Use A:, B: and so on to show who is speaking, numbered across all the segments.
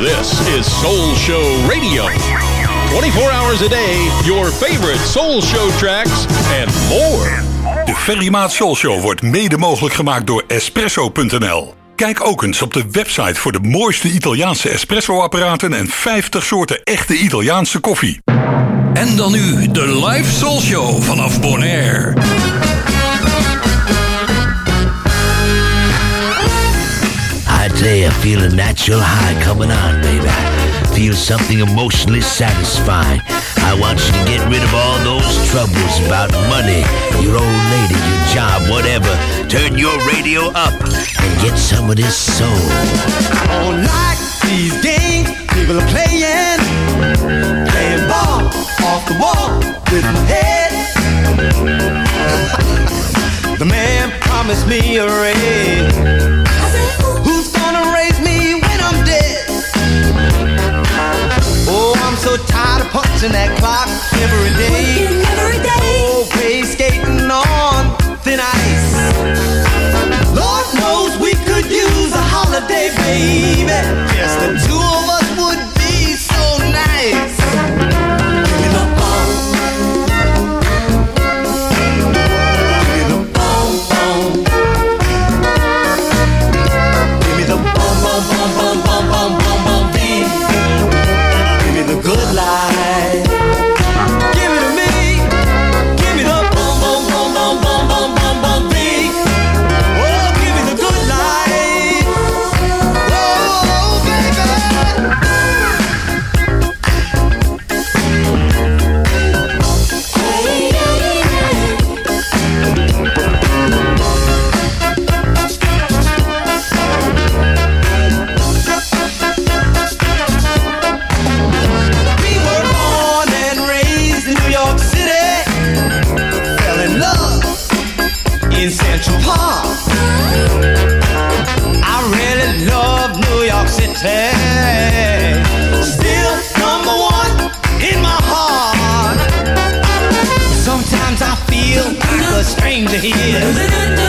A: This is Soul Show Radio. 24 hours a day, your favorite Soul Show tracks and more.
B: De Ferrymaat Soul Show wordt mede mogelijk gemaakt door Espresso.nl. Kijk ook eens op de website voor de mooiste Italiaanse espresso-apparaten en 50 soorten echte Italiaanse koffie. En dan nu de live Soul Show vanaf Bonaire.
C: Today I feel a natural high coming on, baby. Feel something emotionally satisfying. I want you to get rid of all those troubles about money, your old lady, your job, whatever. Turn your radio up and get some of this soul.
D: I don't like these games people are playing. Playing ball off the wall with my head. the man promised me a ring. watching that clock every day.
E: every day.
D: Oh, pay skating on thin ice. Lord knows we could use a holiday, baby. Just the two of us here.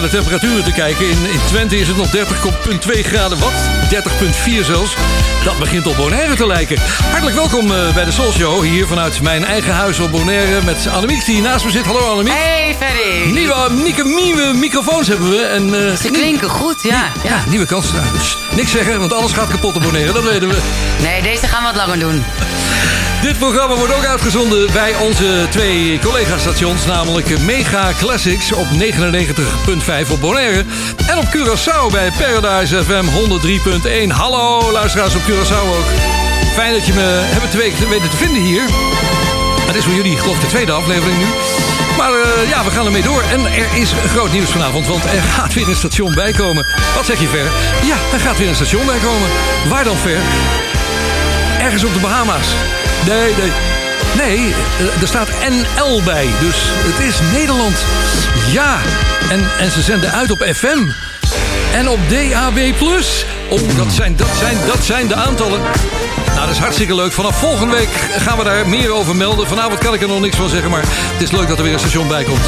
F: Naar de temperaturen te kijken. In, in Twente is het nog 30,2 graden. Wat? 30,4 zelfs. Dat begint op Bonaire te lijken. Hartelijk welkom eh, bij de Soul Show. Hier vanuit mijn eigen huis op Bonaire. Met Annemiek die naast me zit. Hallo Annemiek.
G: Hey Ferry.
F: Nieuwe, nieuwe, nieuwe microfoons hebben we. En, eh,
G: Ze klinken goed, ja.
F: ja, nieuwe kans. Nou, dus niks zeggen, want alles gaat kapot op Bonaire. Dat weten we.
G: Nee, deze gaan we wat langer doen.
F: Dit programma wordt ook uitgezonden bij onze twee collega-stations, namelijk Mega Classics op 99.5 op Bonaire en op Curaçao bij Paradise FM 103.1. Hallo luisteraars op Curaçao ook. Fijn dat je me hebben te weten te vinden hier. Het is voor jullie geloof de tweede aflevering nu. Maar eh, ja, we gaan ermee door. En er is groot nieuws vanavond, want er gaat weer een station bijkomen. Wat zeg je, Ver? Ja, er gaat weer een station bijkomen. Waar dan, Ver? Ergens op de Bahama's. Nee, nee. Nee, eh, er staat NL bij. Dus het is Nederland. Ja, en, en ze zenden uit op FM. En op DAB+. Oh, dat zijn, dat, zijn, dat zijn de aantallen. Nou, dat is hartstikke leuk. Vanaf volgende week gaan we daar meer over melden. Vanavond kan ik er nog niks van zeggen, maar het is leuk dat er weer een station bij komt.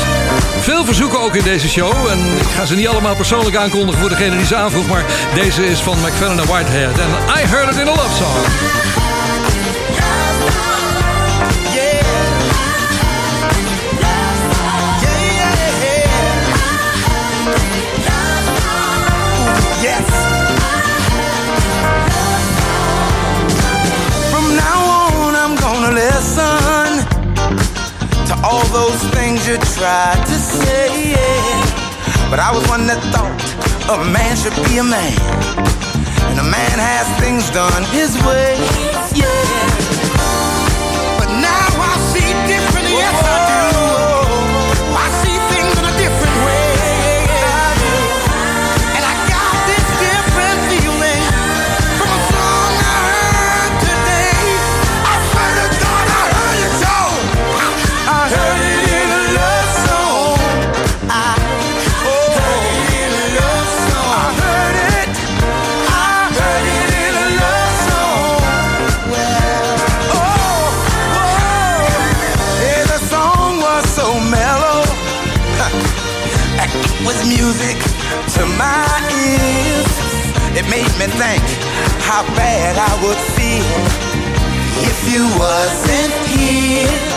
F: Veel verzoeken ook in deze show. En ik ga ze niet allemaal persoonlijk aankondigen voor degene die ze aanvroeg. Maar deze is van McFadden en Whitehead. En I Heard It in a Love Song.
H: Those things you tried to say. But I was one that thought a man should be a man, and a man has things done his way. Yeah. Me think how bad I would feel if you wasn't here.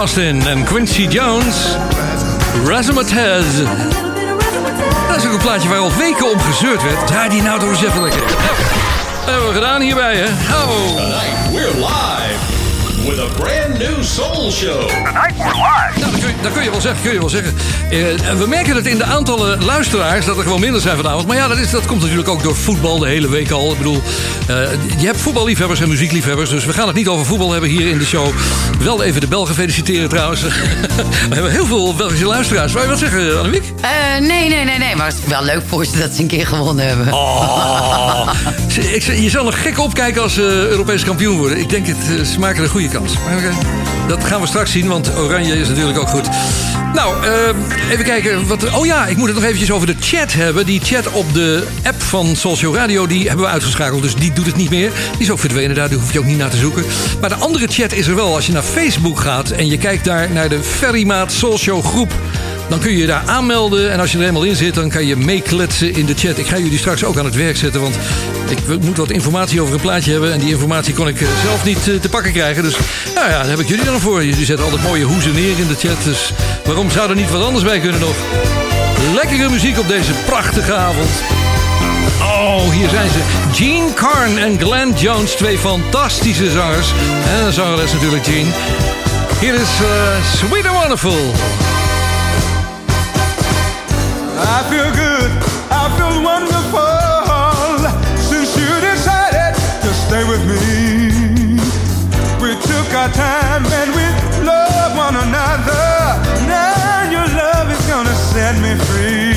F: Austin en Quincy Jones. Razzmatazz. Dat is ook een plaatje waar al weken om gezeurd werd. Draai die nou toch eens lekker. Dat hebben we gedaan hierbij, hè? Oh.
A: Tonight, we're live with a brand new soul show.
H: Tonight we're live.
F: Nou, dat kun, je, dat kun je wel zeggen, kun je wel zeggen. Eh, en we merken het in de aantallen luisteraars dat er gewoon minder zijn vanavond. Maar ja, dat, is, dat komt natuurlijk ook door voetbal de hele week al. Ik bedoel, eh, je hebt voetballiefhebbers en muziekliefhebbers. Dus we gaan het niet over voetbal hebben hier in de show. Wel even de Belgen feliciteren trouwens. we hebben heel veel Belgische luisteraars. Wou je wat zeggen, Annemiek?
G: Eh, nee, nee, nee, nee. Maar het is wel leuk voor ze dat ze een keer gewonnen hebben.
F: Oh. Je zal nog gek opkijken als ze Europees kampioen worden. Ik denk het, eh, ze maken een goede kans. Maar oké, dat gaan we straks zien, want Oranje is natuurlijk ook goed. Nou, eh, even kijken. Wat, oh ja, ik moet het nog eventjes over de chat hebben. Die chat op de app van Social Radio, die hebben we uitgeschakeld. Dus die doet het niet meer. Die is ook verdwenen daar, daar hoef je ook niet naar te zoeken. Maar de andere chat is er wel. Als je naar Facebook gaat en je kijkt daar naar de Ferrymaat Social groep... Dan kun je je daar aanmelden. En als je er helemaal in zit, dan kan je meekletsen in de chat. Ik ga jullie straks ook aan het werk zetten. Want ik moet wat informatie over een plaatje hebben. En die informatie kon ik eh, zelf niet eh, te pakken krijgen. Dus nou ja, daar heb ik jullie dan voor. Jullie zetten altijd mooie hoezen neer in de chat. Dus waarom zou er niet wat anders bij kunnen nog? Lekkere muziek op deze prachtige avond. Oh, hier zijn ze. Gene Carn en Glenn Jones. Twee fantastische zangers. En zangeres natuurlijk, Gene. Hier is eh, Sweet and Wonderful.
I: I feel good, I feel wonderful since you decided to stay with me. We took our time and we love one another. Now your love is gonna set me free.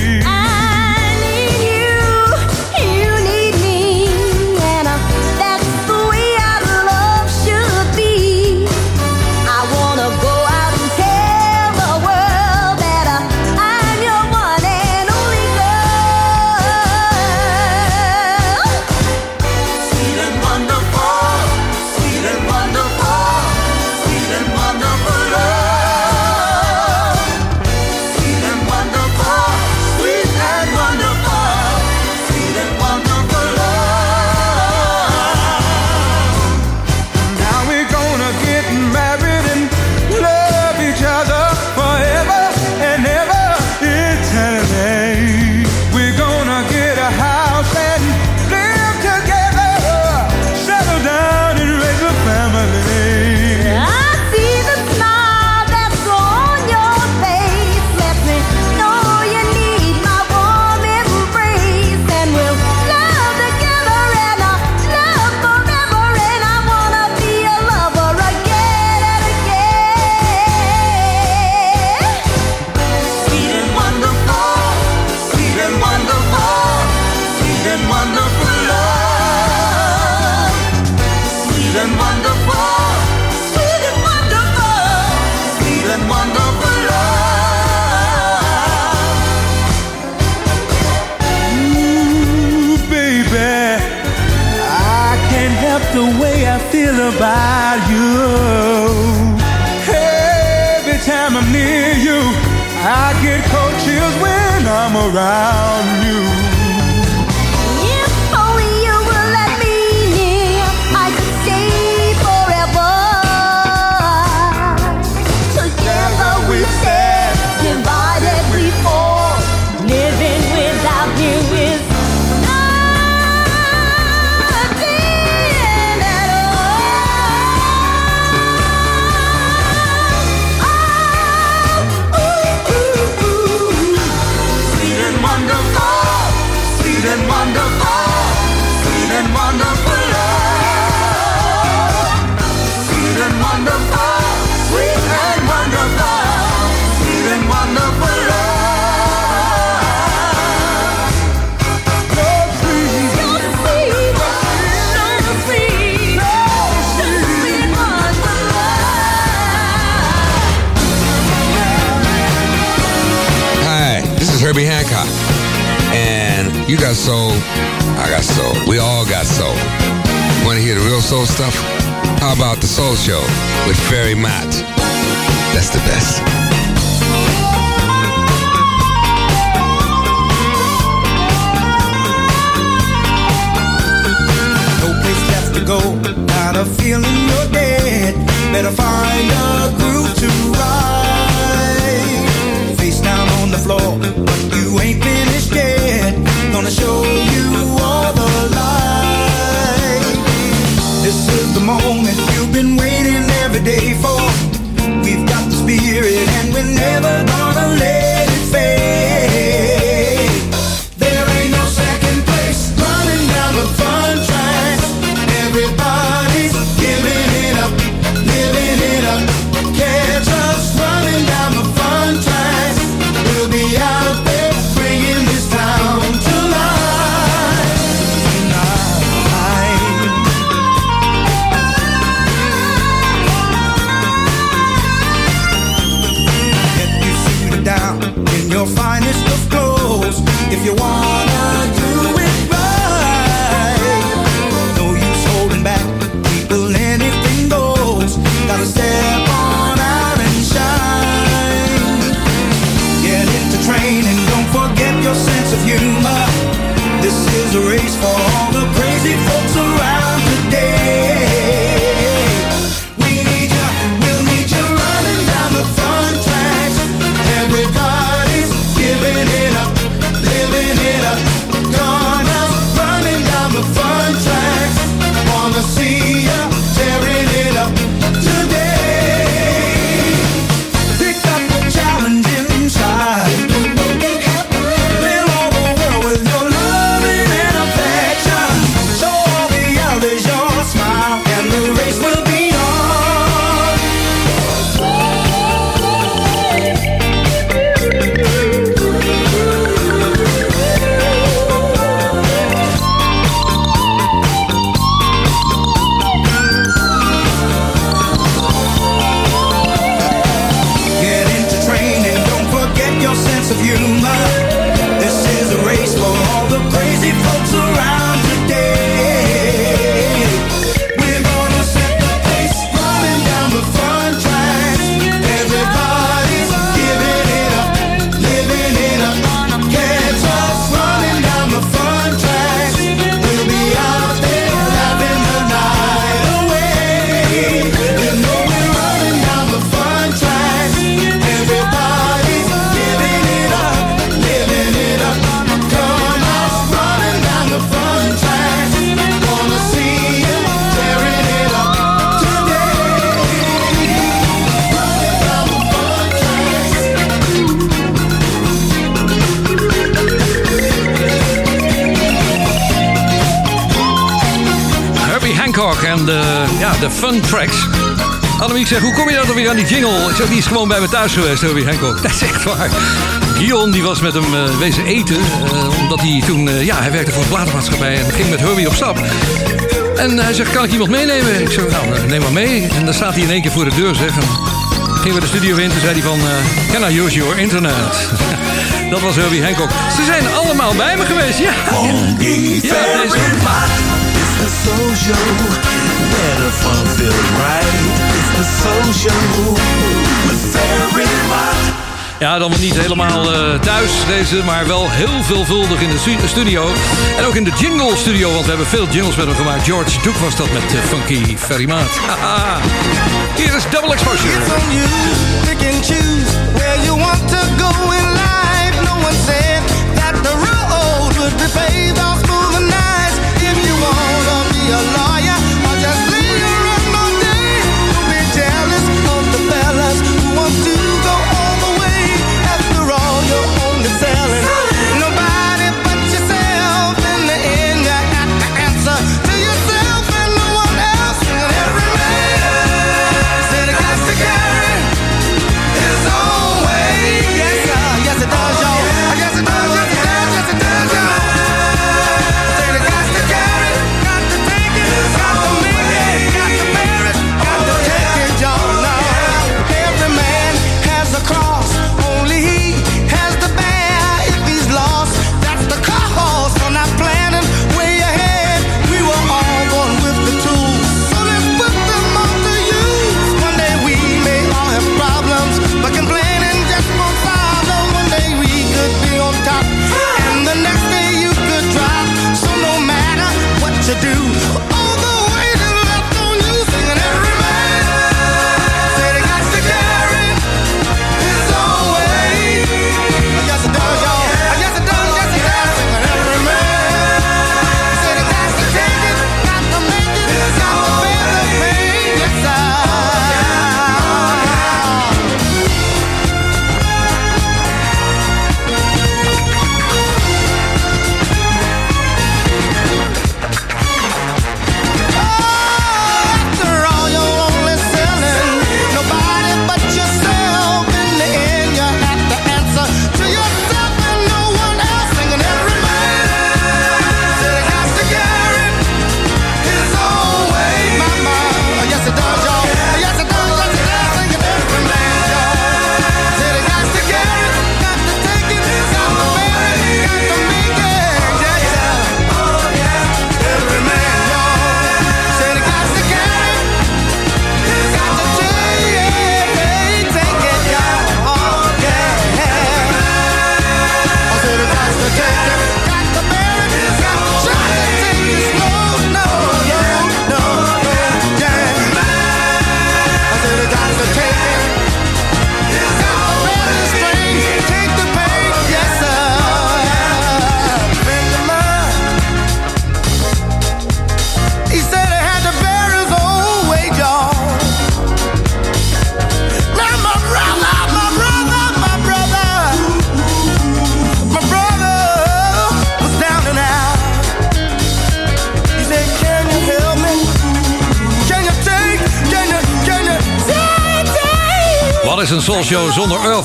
F: ik zeg, hoe kom je dan weer aan die jingle? Ik zeg, die is gewoon bij me thuis geweest, Herbie Henkok. Dat is echt waar. Dion die was met hem uh, wezen eten, eh, omdat hij toen... Eh, ja, hij werkte voor een platenmaatschappij en ging met Herbie op stap. En hij zegt, kan ik iemand meenemen? Ik zeg, nou, neem maar mee. En dan staat hij in één keer voor de deur, zeg. En gingen we de studio in, toen zei hij van... Can I use your internet? Dat was Herbie Hancock. Ze zijn allemaal bij me geweest, ja. ja
J: the soul show. Better fun feels right. It's the soul show. With Ferry Mott.
F: Ja, dan niet helemaal uh, thuis deze, maar wel heel veelvuldig in de studio. En ook in de jingle studio, want we hebben veel jingles met hem gemaakt. George Duke was dat met uh, Funky Ferrymaat. Haha. Hier is Double Exposure.
H: It's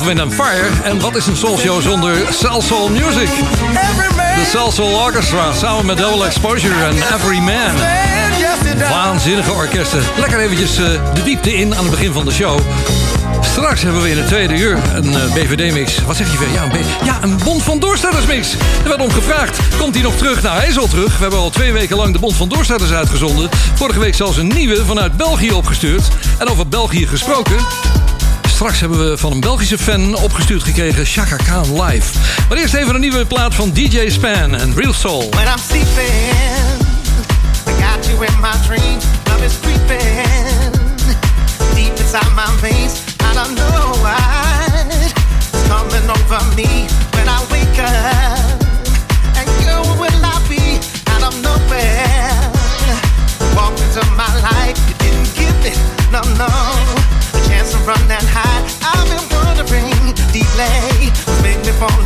F: Wind and Fire? En wat is een soul show zonder Cell Soul Music? De Cell Soul Orchestra samen met Double Exposure en Every Man. Waanzinnige orkesten. Lekker eventjes eh, de diepte in aan het begin van de show. Straks hebben we in het tweede uur een eh, BVD-mix. Wat zeg je weer? Ja, een, B- ja, een Bond van Doorstellers-mix. Er werd om gevraagd. Komt hij nog terug? Nou, hij is al terug. We hebben al twee weken lang de Bond van Doorstellers uitgezonden. Vorige week zelfs een nieuwe vanuit België opgestuurd. En over België gesproken... Straks hebben we van een Belgische fan opgestuurd gekregen Chaka Khan live. Maar eerst even een nieuwe plaat van DJ Span en Real Soul.
H: When I'm sleeping, I got you in my dreams. Love is creeping deep inside my veins. I don't know why it's coming over me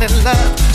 H: in love.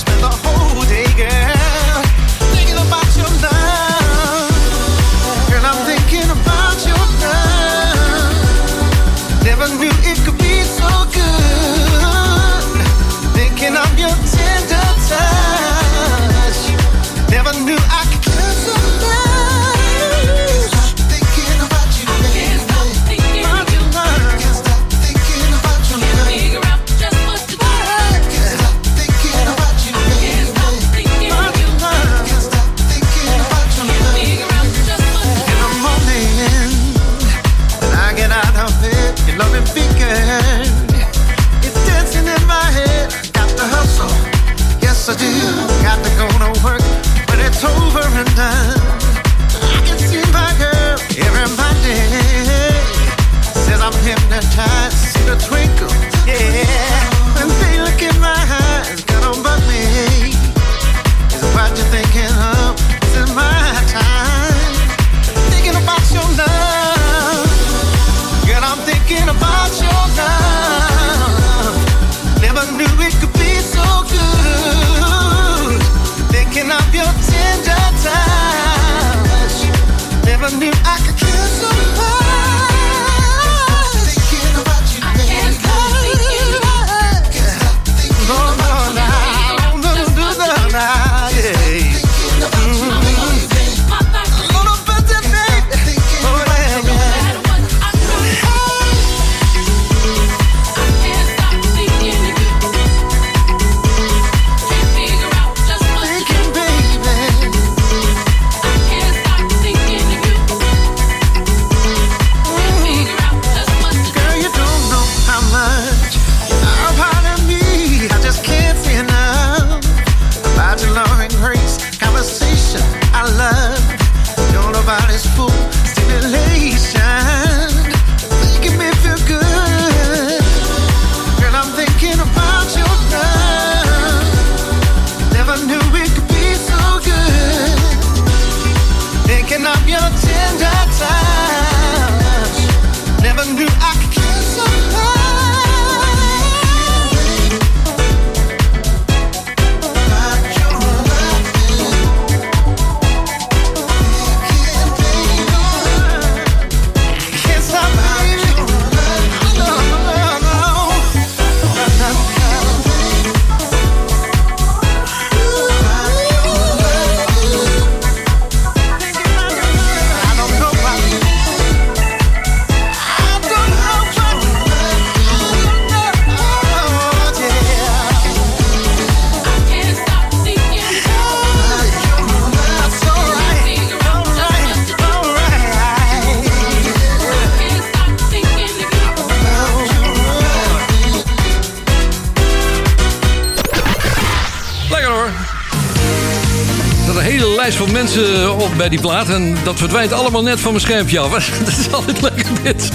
F: Bij die plaat. En dat verdwijnt allemaal net van mijn schermpje af. Dat is altijd lekker dit.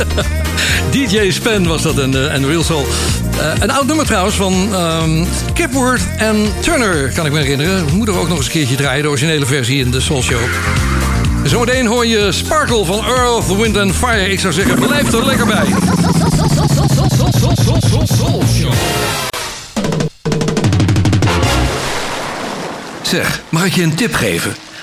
F: DJ Span was dat en, eh, en Real Soul. Eh, een oud nummer trouwens van ehm Kipworth en Turner, kan ik me herinneren. Moeten ook nog eens een keertje draaien. De originele versie in de Soul Show. Zometeen hoor je Sparkle van Earth, Wind and Fire. Ik zou zeggen, blijf er lekker bij. Zeg, mag ik je een tip geven?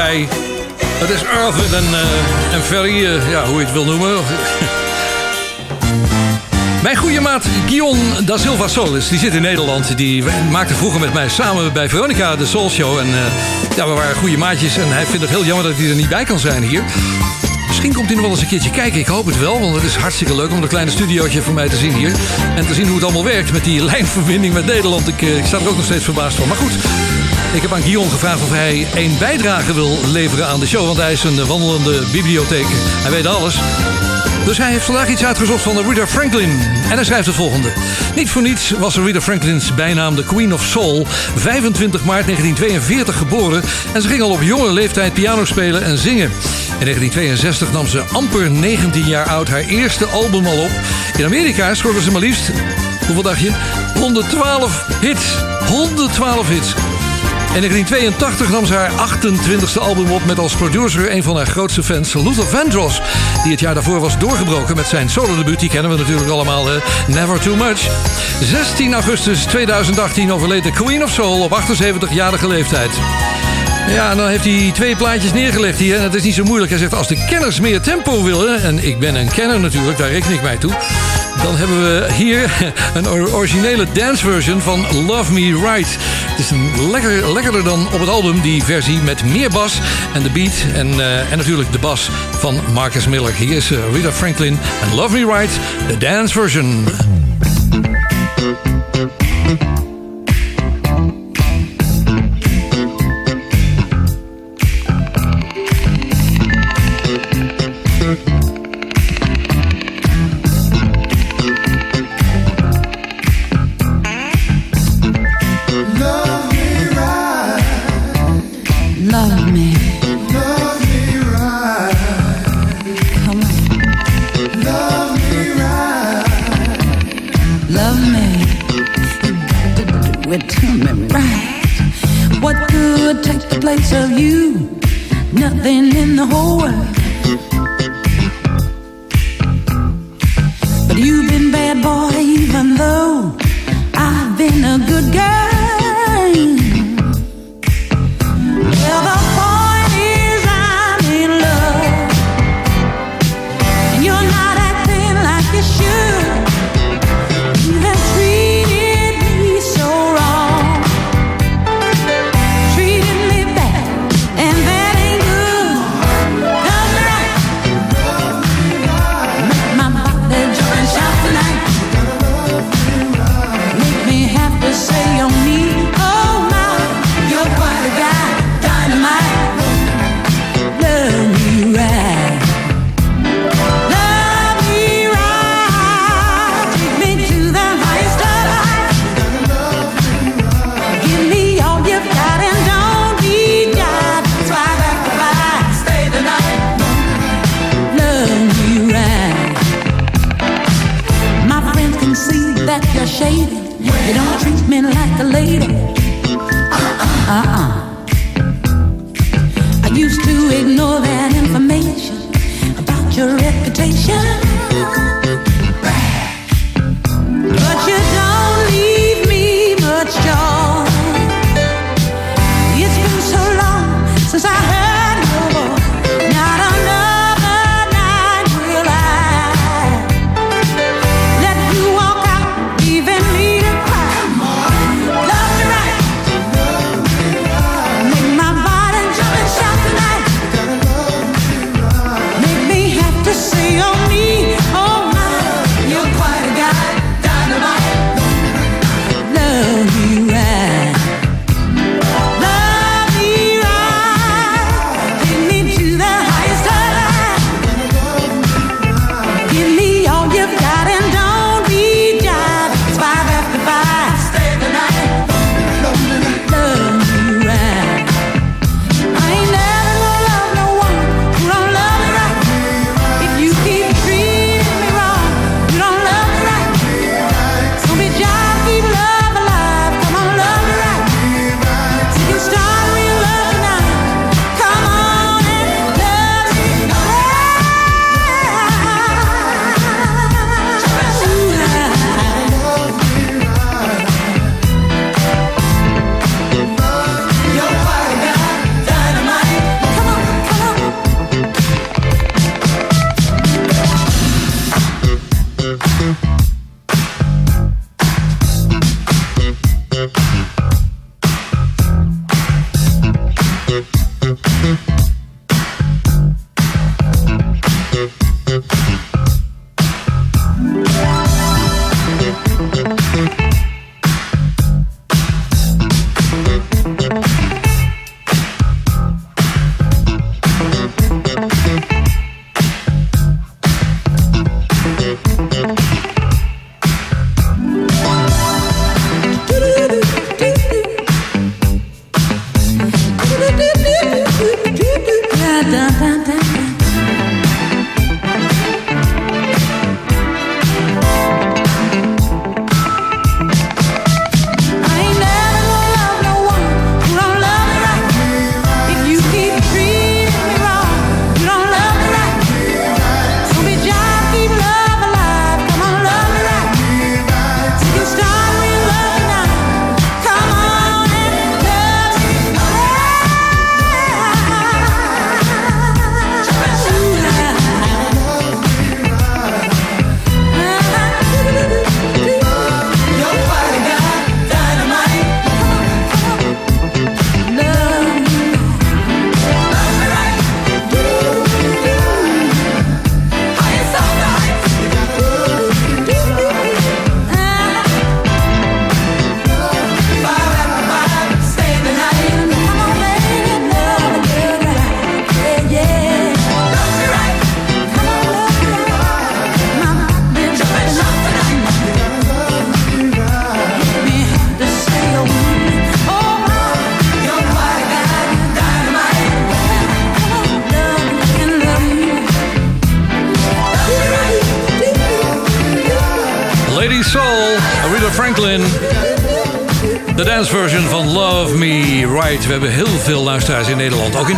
F: Erbij. Het is Arthur en, eh, en Ferry, eh, ja, hoe je het wil noemen. Mijn goede maat Guion da Silva Solis, die zit in Nederland. Die maakte vroeger met mij samen bij Veronica de Soul Show. En eh, ja, we waren goede maatjes. En hij vindt het heel jammer dat hij er niet bij kan zijn hier. misschien komt hij nog wel eens een keertje kijken. Ik hoop het wel, want het is hartstikke leuk om een kleine studiootje voor mij te zien hier. En te zien hoe het allemaal werkt met die lijnverbinding met Nederland. Ik, ik sta er ook nog steeds verbaasd van. Maar goed, ik heb aan Guillaume gevraagd of hij een bijdrage wil leveren aan de show. Want hij is een wandelende bibliotheek. Hij weet alles. Dus hij heeft vandaag iets uitgezocht van Rita Franklin. En hij schrijft het volgende. Niet voor niets was Rita Franklins bijnaam de Queen of Soul. 25 maart 1942 geboren. En ze ging al op jonge leeftijd piano spelen en zingen. In 1962 nam ze amper 19 jaar oud haar eerste album al op. In Amerika scoorde ze maar liefst, hoeveel dacht je? 112 hits. 112 hits. In 1982 nam ze haar 28e album op met als producer een van haar grootste fans, Luther Vandross. Die het jaar daarvoor was doorgebroken met zijn solo-debuut. Die kennen we natuurlijk allemaal? Never Too Much. 16 augustus 2018 overleed de Queen of Soul op 78-jarige leeftijd. Ja, en dan heeft hij twee plaatjes neergelegd hier. En het is niet zo moeilijk. Hij zegt, als de kenners meer tempo willen... en ik ben een kenner natuurlijk, daar reken ik mij toe... dan hebben we hier een or- originele dance version van Love Me Right. Het is een lekker, lekkerder dan op het album, die versie met meer bas... en de beat en, eh, en natuurlijk de bas van Marcus Miller. Hier is eh, Rita Franklin en Love Me Right, de dance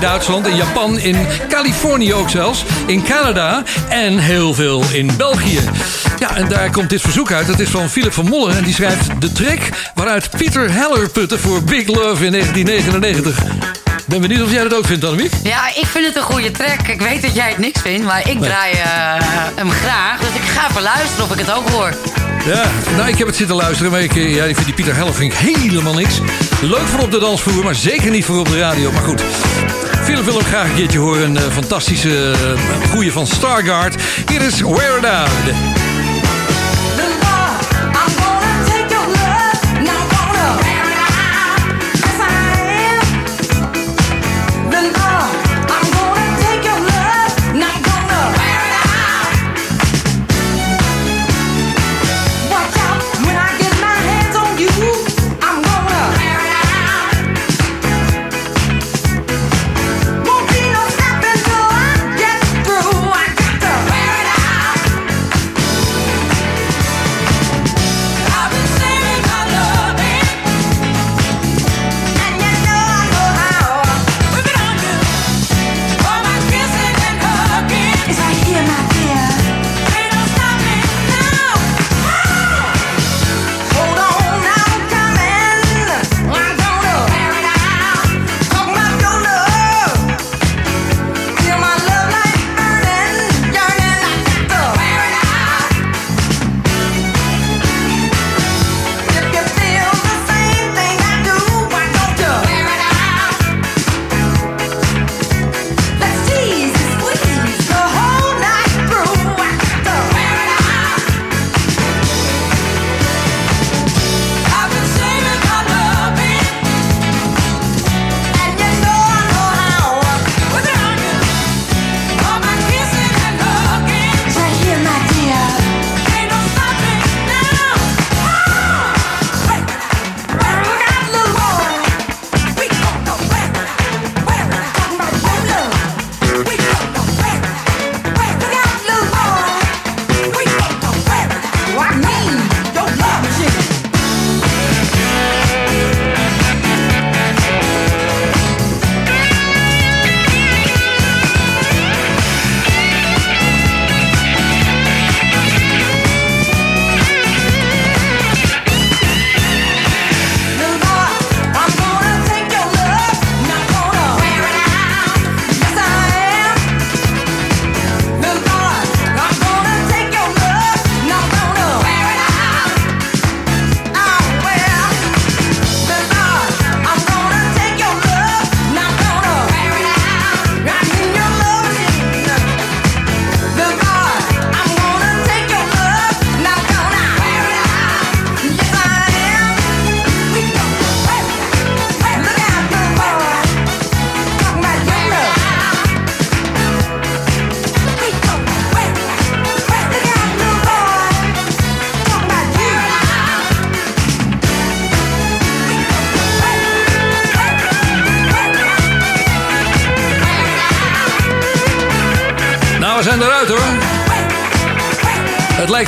E: Duitsland, in Japan, in Californië ook zelfs. In Canada en heel veel in België. Ja, en daar komt dit verzoek uit. Dat is van Philip van Mollen. En die schrijft de track waaruit Pieter Heller putte voor Big Love in 1999. Ben benieuwd of jij dat ook vindt, Annemiek?
G: Ja, ik vind het een goede track. Ik weet dat jij het niks vindt, maar ik
E: Nee.
G: draai eh, hem graag. Dus ik ga even luisteren of ik het ook hoor.
E: Ja, nou, ik heb het zitten luisteren, maar ik, eh, ja, die, die Pieter Heller vind ik helemaal niks. Leuk voor op de dansvloer, maar zeker niet voor op de radio. Maar goed, Philip wil hem graag een keertje horen. Een eh, fantastische uh, goeie van Stargard. Hier is Wear It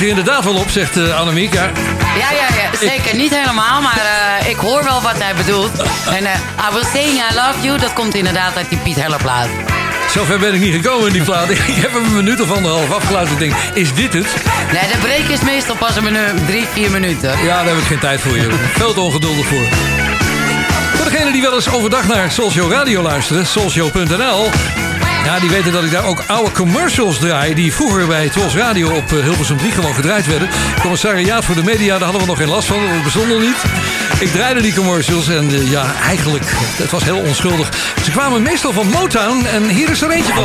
E: lijkt er inderdaad wel op, zegt uh, Annemiek. Ja,
G: Ja, ja. Zeker niet helemaal, maar eh, ik hoor wel wat hij bedoelt. En eh, I will saying I love you, dat komt inderdaad uit die Piet Heller plaat.
E: Zover ben ik niet gekomen in die plaat. Ik heb hem een minuut of anderhalf afgeluisterd. Ik denk, is dit het?
G: Nee, de break is meestal pas een minuut, drie, vier minuten.
E: Ja, daar heb ik geen tijd voor je. Veel te ongeduldig voor. Voor degenen die wel eens overdag naar Soulshow Radio luisteren, soulshow.nl... Ja, die weten dat ik daar ook oude commercials draai... die vroeger bij Tros Radio op uh, Hilversum 3 gewoon gedraaid werden. Commissariaat voor de media, daar hadden we nog geen last van. Dat bestond nog niet. Ik draaide die commercials en uh, ja, eigenlijk, het was heel onschuldig. Ze kwamen meestal van Motown en hier is er eentje van.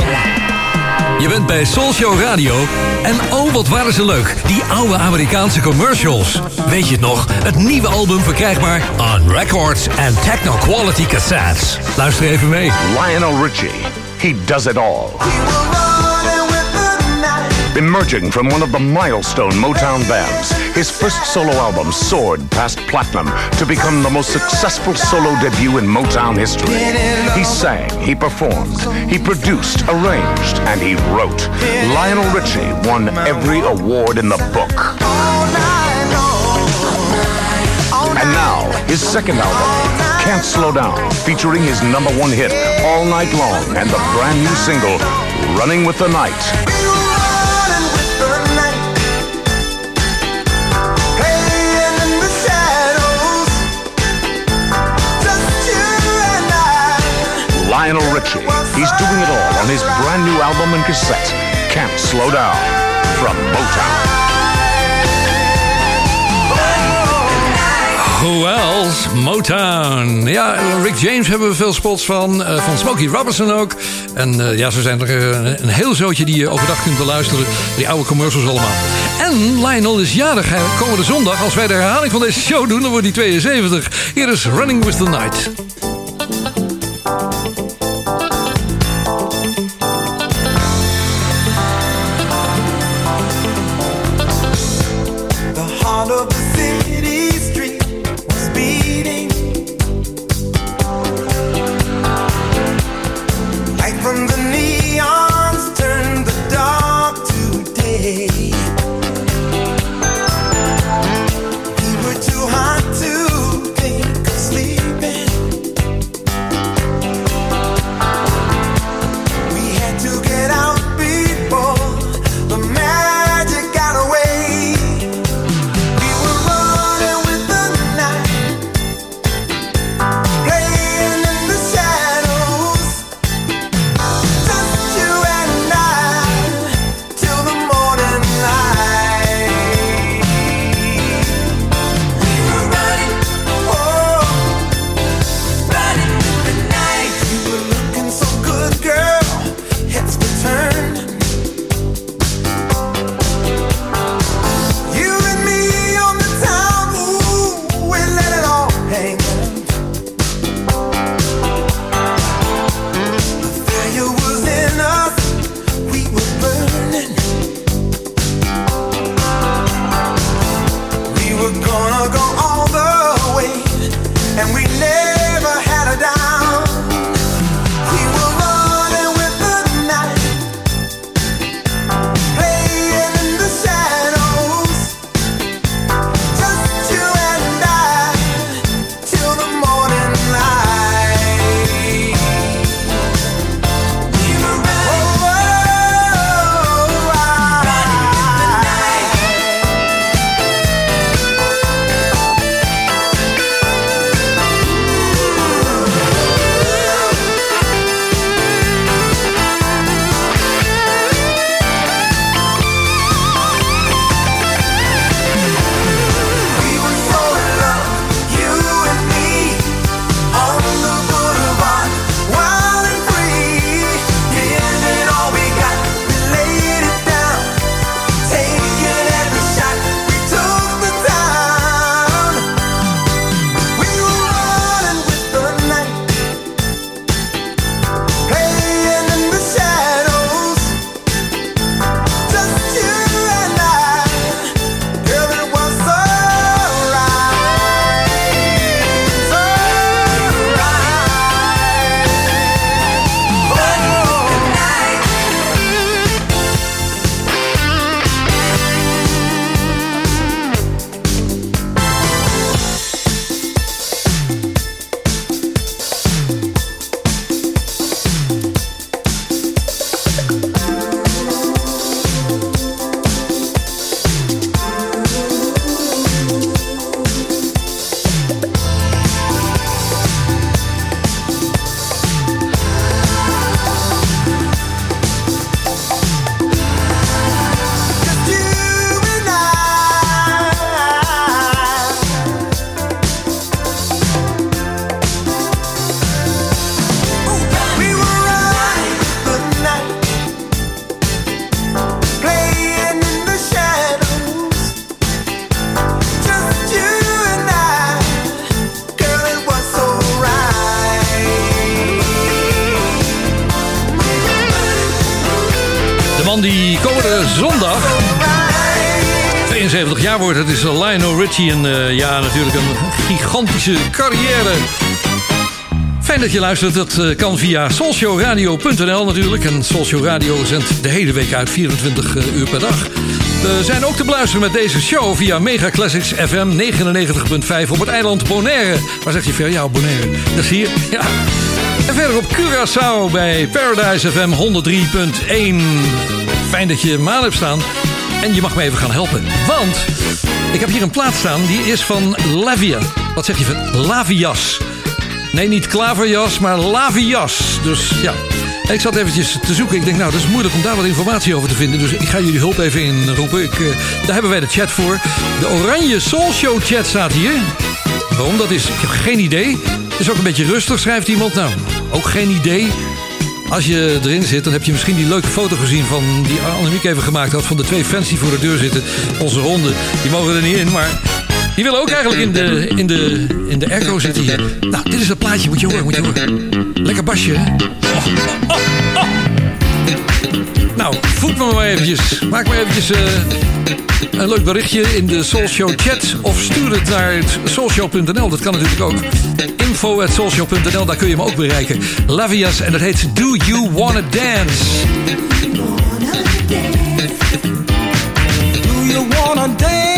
E: Je bent bij Soulshow Radio en oh, wat waren ze leuk. Die oude Amerikaanse commercials. Weet je het nog? Het nieuwe album verkrijgbaar on records en techno quality cassettes. Luister even mee.
K: Lionel Richie. He does it all. Emerging from one of the milestone Motown bands, his first solo album soared past platinum to become the most successful solo debut in Motown history. He sang, he performed, he produced, arranged, and he wrote. Lionel Richie won every award in the book. And now, his second album, can't Slow Down, featuring his number one hit, All Night Long, and the brand new single, Running with the Night. Lionel Richie. He's doing it all on his brand new album and cassette, Can't Slow Down, from Motown.
H: Who else? Motown. Ja, Rick James hebben we veel spots van. Eh, van Smokey Robinson ook. En eh, ja, ze zijn er eh, een, heel zootje die je overdag kunt beluisteren. Die oude commercials allemaal. En Lionel is jarig komende zondag. Als wij de herhaling van deze show doen, dan wordt hij 72. Hier is Running with the Night. Avicii. En eh, ja, natuurlijk een gigantische carrière.
F: Fijn dat je luistert. Dat eh, kan via Socioradio.nl, natuurlijk. En Social Radio zendt de hele week uit, 24 eh, uur per dag. We zijn ook te beluisteren met deze show via Mega Classics FM 99.5 op het eiland Bonaire. Waar zeg je veel Ja, Bonaire. Dat is hier. Ja. En verder op Curaçao bij Paradise FM 103.1. Fijn dat je maal hebt staan. En je mag me even gaan helpen. Want ik heb hier een plaat staan. Die is van Lavia. Wat zeg je van Lavias? Nee, niet klaverjas, maar Lavias. Dus ja. Ik zat eventjes te zoeken. Ik denk, nou, dat is moeilijk om daar wat informatie over te vinden. Dus ik ga jullie hulp even inroepen. Ik, eh, daar hebben wij de chat voor. De Oranje Soul Show chat staat hier. Waarom dat is, ik heb geen idee. Het is ook een beetje rustig, schrijft iemand. Nou, ook geen idee. Als je erin zit, dan heb je misschien die leuke foto gezien van die Annemiek even gemaakt had. Van de twee fans die voor de deur zitten. Onze honden, die mogen er niet in, maar die willen ook eigenlijk in de, in de, in de echo zitten hier. Nou, dit is het plaatje, moet je horen, moet je horen. Lekker basje, hè? Oh, oh, oh. Nou, me maar eventjes. Maak maar eventjes eh, een leuk berichtje in de Soulshow chat. Of stuur het naar soulshow.nl. Dat kan natuurlijk ook. Info at soulshow.nl, daar kun je me ook bereiken. Lavias en dat heet Do You Wanna Dance?
L: Do you wanna dance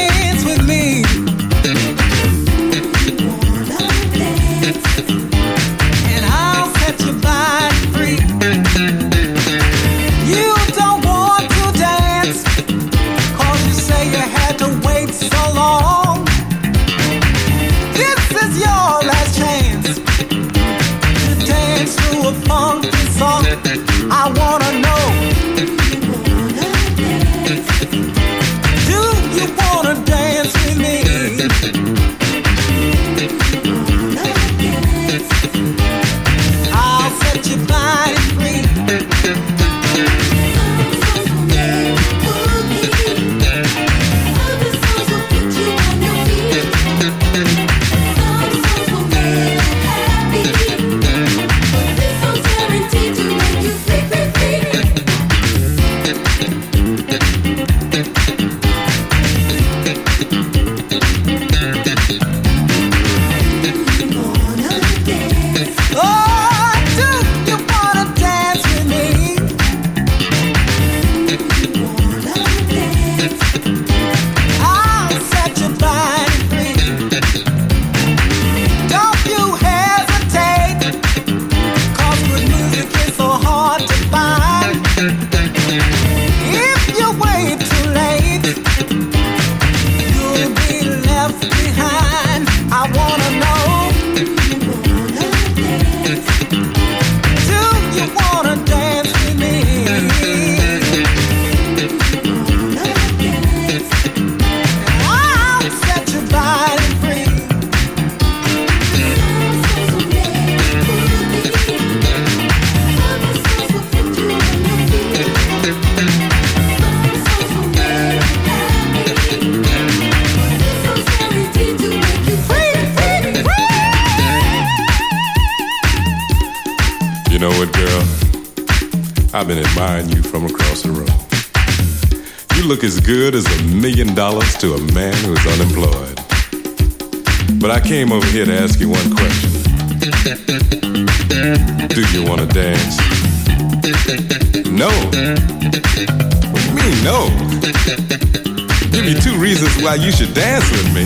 M: why you should dance with me.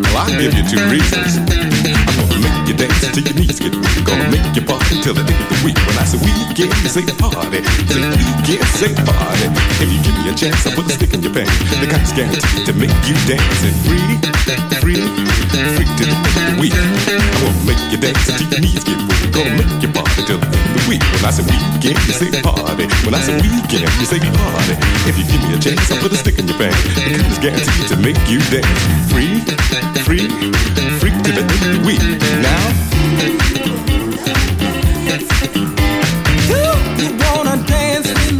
M: Well, I'll give you two reasons. I'm gonna make you dance till your knees get weak. Gonna make you party till the end of the week. When I say weekend, you say party. Say weekend, say party. If you give me a chance, I'll put a stick in your pants. The that's guaranteed to make you dance and free, free, free till the end of the week. I'm gonna make you dance till your knees get weak. Gonna make you party till the end of the week. When I say weekend, you say party. When I say weekend, you say party. If you give me a chance, I'll put a stick in your pants. The that's guaranteed to make you dance free, free, free till the end of the week. Now.
L: Do you wanna dance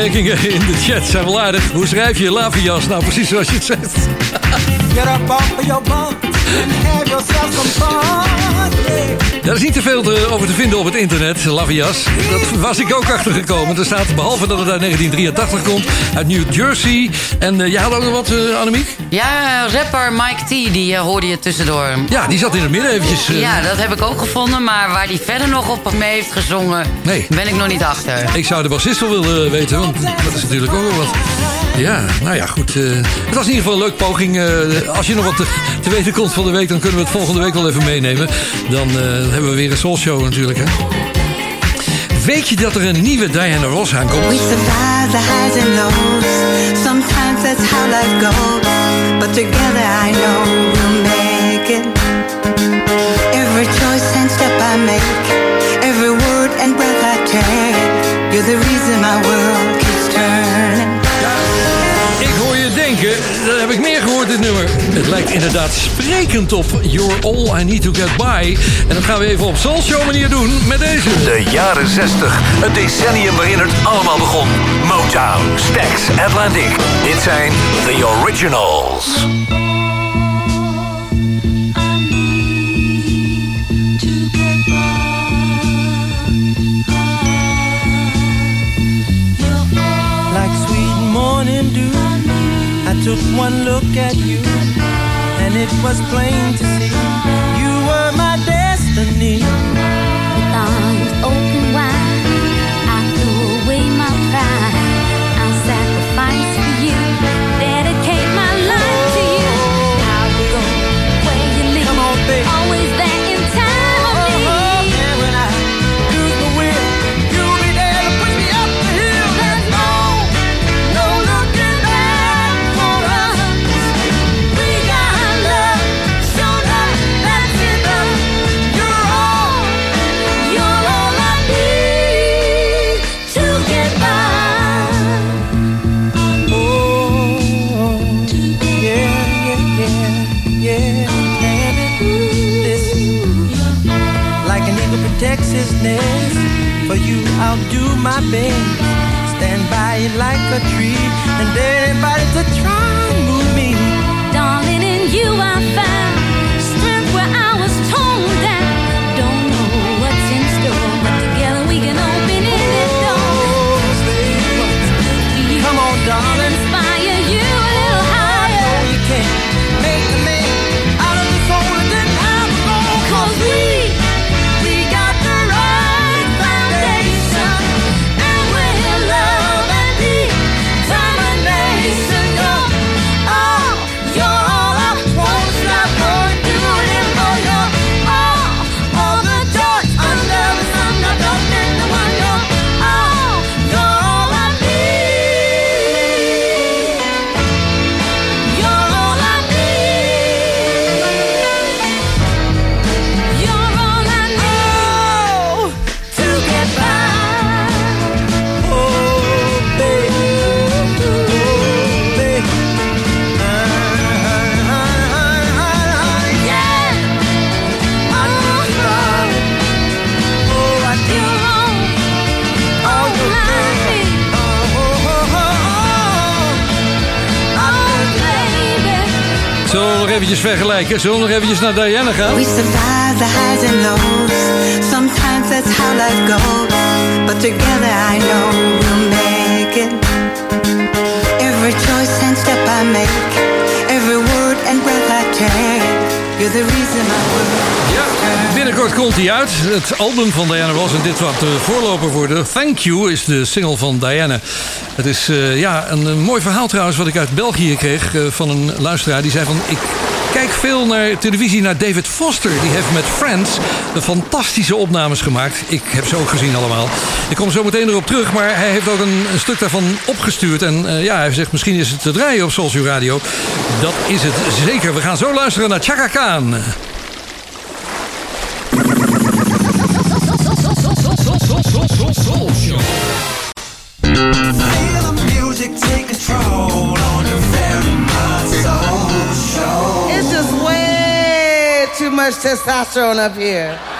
F: opmerkingen in de chat zijn wel aardig. Hoe schrijf je lavias? Nou, precies zoals je het zegt. Daar is niet te veel te- over te vinden op het internet, Lavias. Dat was ik ook achtergekomen. Er staat, behalve dat het uit 1983 komt, uit New Jersey. En eh, jij had ook nog wat, eh, Annemiek?
G: Ja, rapper Mike T, die eh, hoorde je tussendoor.
F: Ja, die zat in het midden eventjes.
G: Ja, dat heb ik ook gevonden, maar waar die verder nog op mee heeft gezongen,
F: Nee.
G: ben ik nog niet achter.
F: Ik zou de bassist wel willen weten, want dat is natuurlijk ook wel wat. Ja, nou ja, goed. het was in ieder geval een leuk poging. Als je nog wat te, te weten komt de week, dan kunnen we het volgende week wel even meenemen. Dan eh, hebben we weer een soul show natuurlijk, hè. Weet je dat er een nieuwe Diana Ross aankomt?
N: We survive the highs and lows. Sometimes that's how life goes. But together I know we'll make it. Every choice and step I make, every word and breath I take, you're the reason my world
F: lijkt inderdaad sprekend op You're All I Need To Get By. En dat gaan we even op Soul Show manier doen met deze.
O: De jaren 60, het decennium waarin het allemaal begon. Motown, Stax, Atlantic. Dit zijn The Originals.
E: Like sweet morning dew, I took one look at you, and it was plain to see you were my destiny. Nest. For you, I'll do my best. Stand by it like a tree, and anybody to try
F: eventjes vergelijken? Zullen we nog eventjes naar Diana gaan?
N: We survive the highs and lows. Sometimes that's how life goes. But together I know we'll make it. Every choice and step I make, every word and breath I take, you're the reason my world.
F: Binnenkort komt hij uit. Het album van Diana Ross. En dit wat de voorloper voor de Thank You is de single van Diana. Het is eh, ja, een, een mooi verhaal trouwens wat ik uit België kreeg eh, van een luisteraar. Die zei van ik kijk veel naar televisie, naar David Foster. Die heeft met Friends de fantastische opnames gemaakt. Ik heb ze ook gezien allemaal. Ik kom zo meteen erop terug, maar hij heeft ook een, stuk daarvan opgestuurd. En eh, ja, hij zegt misschien is het te draaien op Soulshow Radio. Dat is het zeker. We gaan zo luisteren naar Chaka Khan.
E: Much testosterone up here.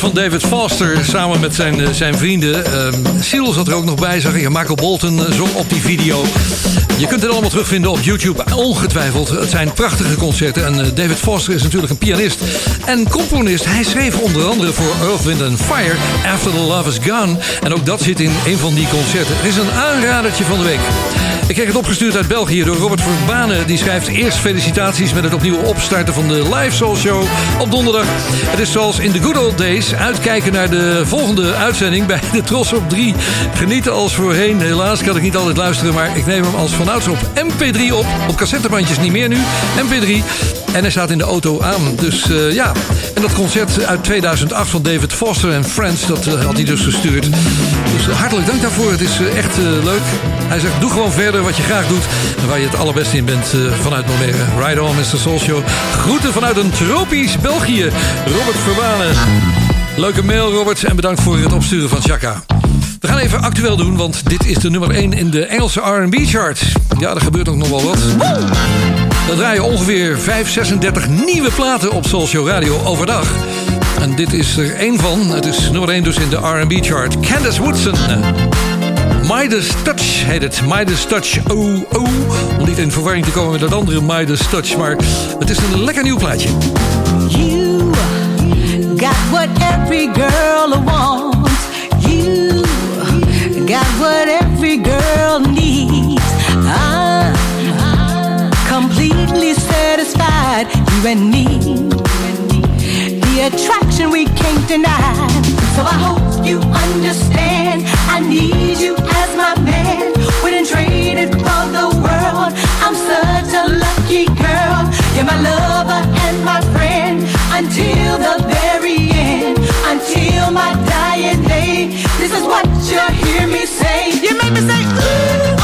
F: Van David Foster samen met zijn, eh, zijn vrienden. Ehm Seal zat er ook nog bij, zag ik. Michael Bolton eh, zong op die video. Je kunt het allemaal terugvinden op YouTube, ongetwijfeld. Het zijn prachtige concerten. En eh, David Foster is natuurlijk een pianist en componist. Hij schreef onder andere voor Earth, Wind Fire... After the Love is Gone. En ook dat zit in een van die concerten. Het is een aanradertje van de week. Ik kreeg het opgestuurd uit België door Robert Verbanen. Die schrijft eerst felicitaties met het opnieuw opstarten van de live soul show op donderdag. Het is zoals in the good old days. Uitkijken naar de volgende uitzending bij de Tros op 3. Genieten als voorheen. Helaas kan ik niet altijd luisteren, maar ik neem hem als vanouds op MP3 op. Op cassettebandjes niet meer nu. MP3. En hij staat in de auto aan. Dus eh, ja. En dat concert uit 2008 van David Foster en Friends, dat eh, had hij dus gestuurd. Dus eh, hartelijk dank daarvoor. Het is echt leuk. Hij zegt: doe gewoon verder wat je graag doet. En waar je het allerbeste in bent vanuit Almere. Ride on, Mr. Soul Show. Groeten vanuit een tropisch België. Robert Verwanen. Leuke mail, Robert. En bedankt voor het opsturen van Chaka. We gaan even actueel doen, want dit is de nummer 1 in de Engelse RB-chart. Ja, er gebeurt ook nog wel wat. We draaien ongeveer 536 nieuwe platen op Social Radio overdag. En dit is er één van. Het is nummer één dus in de R&B-chart. Candace Woodson. Eh, Midas Touch heet het. Midas Touch oh, oh Om niet in verwarring te komen met dat andere Midas Touch. Maar het is een lekker nieuw plaatje.
E: You got what every girl wants. You got what every girl needs. satisfied, you and me. The attraction we can't deny. So I hope you understand. I need you as my man. Wouldn't trade it for the world. I'm such a lucky girl. You're my lover and my friend until the very end. Until my dying day. This is what you hear me say. You make me say, ooh.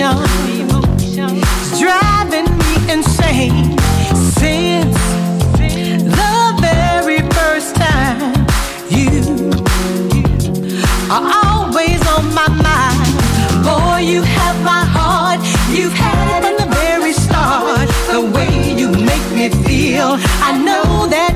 E: emotion driving me insane since the very first time you are always on my mind. Boy, you have my heart. You've had it from the very start. The way you make me feel, I know that.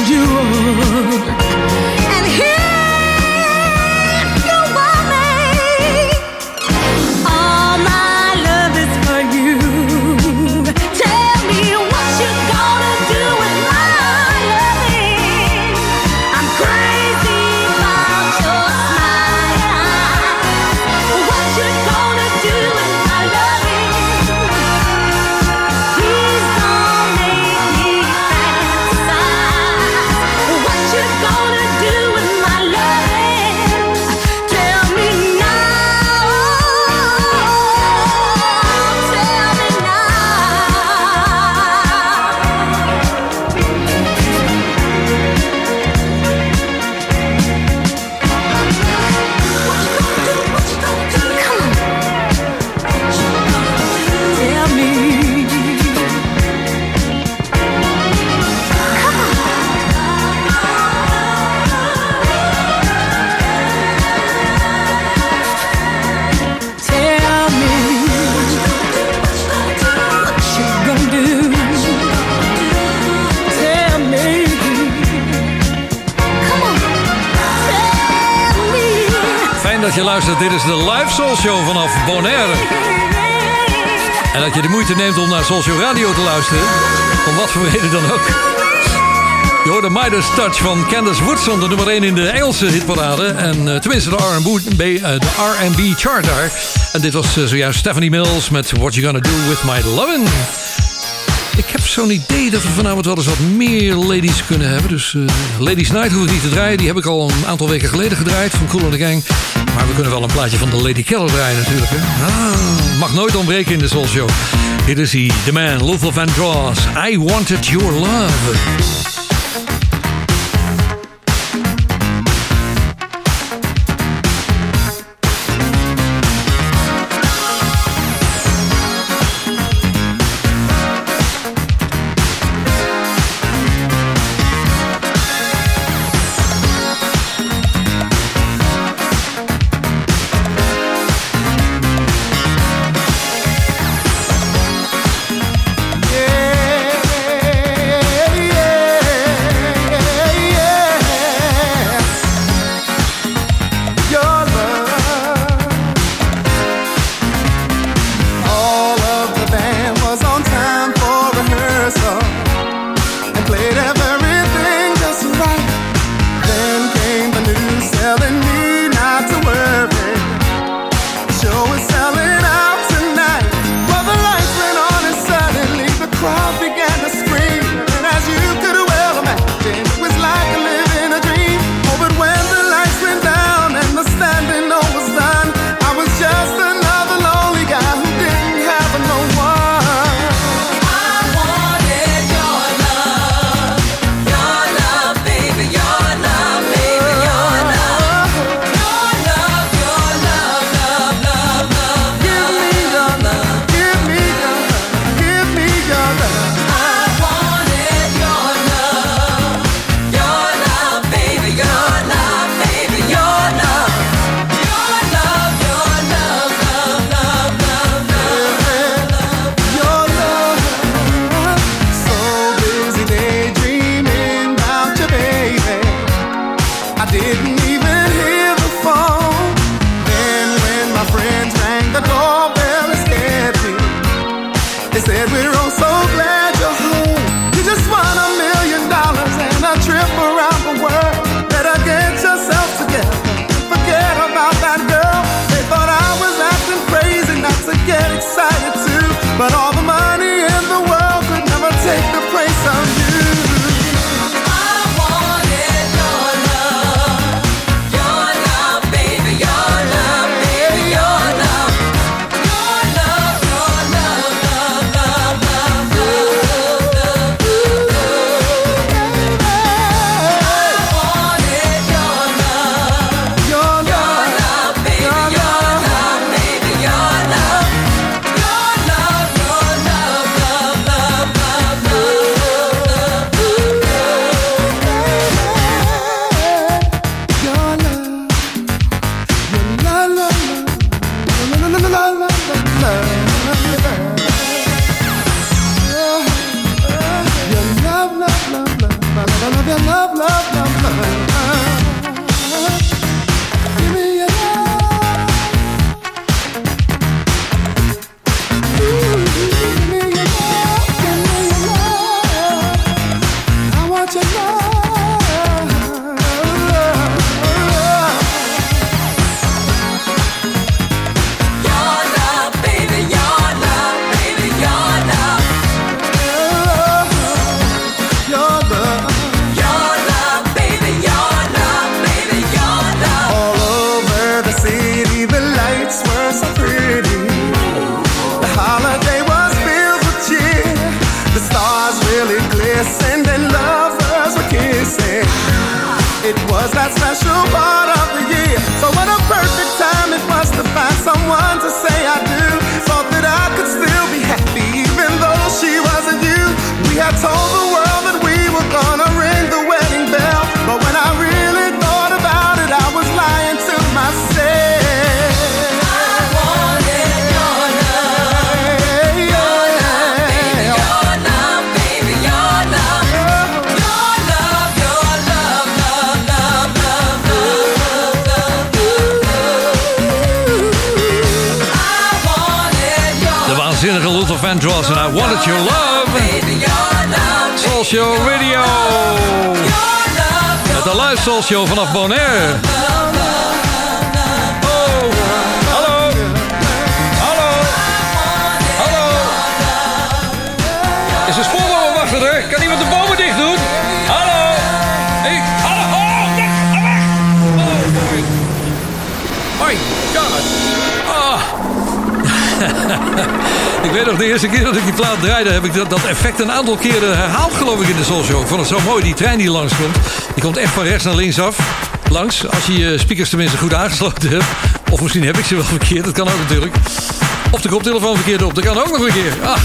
E: A
H: Live vanaf Bonaire. En dat je de moeite neemt om naar Soul Show Radio te luisteren. Om wat voor reden dan ook. Je hoort de Midas Touch van Candace Woodson, de nummer 1 in de Engelse hitparade. En eh, tenminste de R&B, eh, de R&B chart daar. En dit was eh, zojuist Stephanie Mills met What You Gonna Do With My Lovin'. Ik heb zo'n idee dat we vanavond wel eens wat meer ladies kunnen hebben. Dus eh, Ladies Night hoef ik niet te draaien. Die heb ik al een aantal weken geleden gedraaid van Cool and the Gang. Maar we kunnen wel een plaatje van de Lady Keller draaien natuurlijk. Hè? Ah, mag nooit ontbreken in de Soul Show. Dit is hij, The Man, Luther Vandross. I Wanted Your Love.
D: Verkeerde eh, herhaald, geloof ik, in de Soulshow. Van vond het zo mooi, die trein die langskomt. Die komt echt van rechts naar links af. Langs, als je je speakers tenminste goed aangesloten hebt. Of misschien heb ik ze wel verkeerd, dat kan ook natuurlijk. Of de koptelefoon verkeerd op, dat kan ook nog een keer. Ah.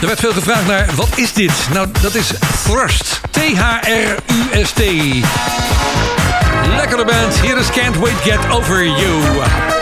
D: Er werd veel gevraagd naar, wat is dit? Nou, dat is Thrust. T-H-R-U-S-T. Lekkere band, Here is Can't Wait Get Over You.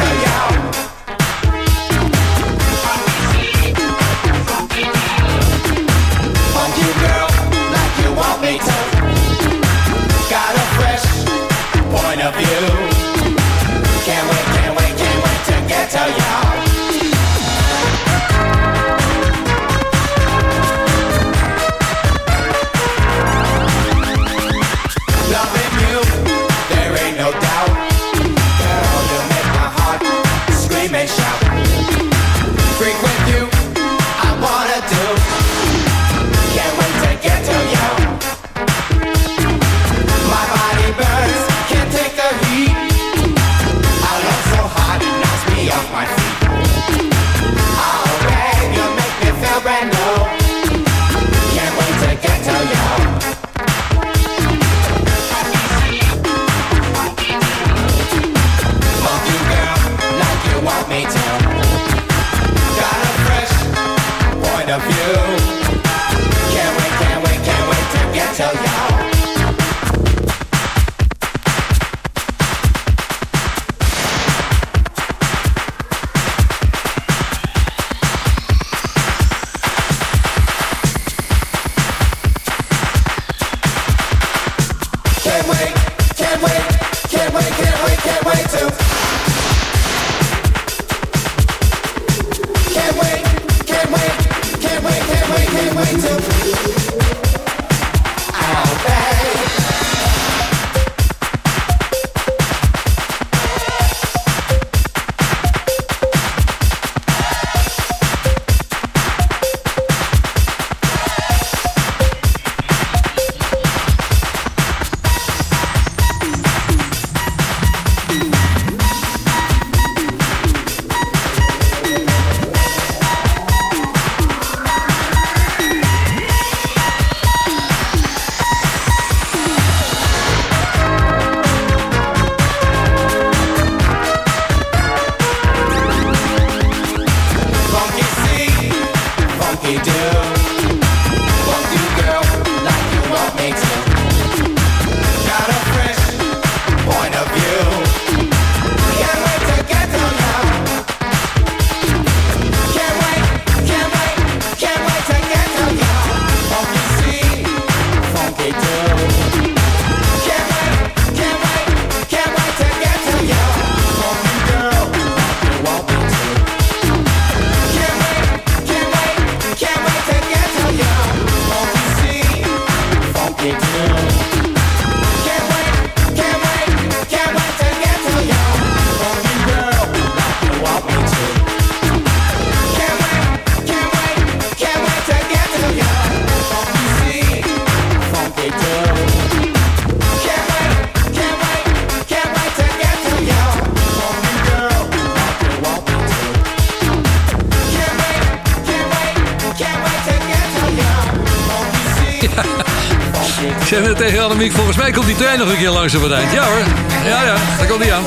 F: trein nog een keer langs op het eind. Ja hoor, ja ja, daar komt die aan.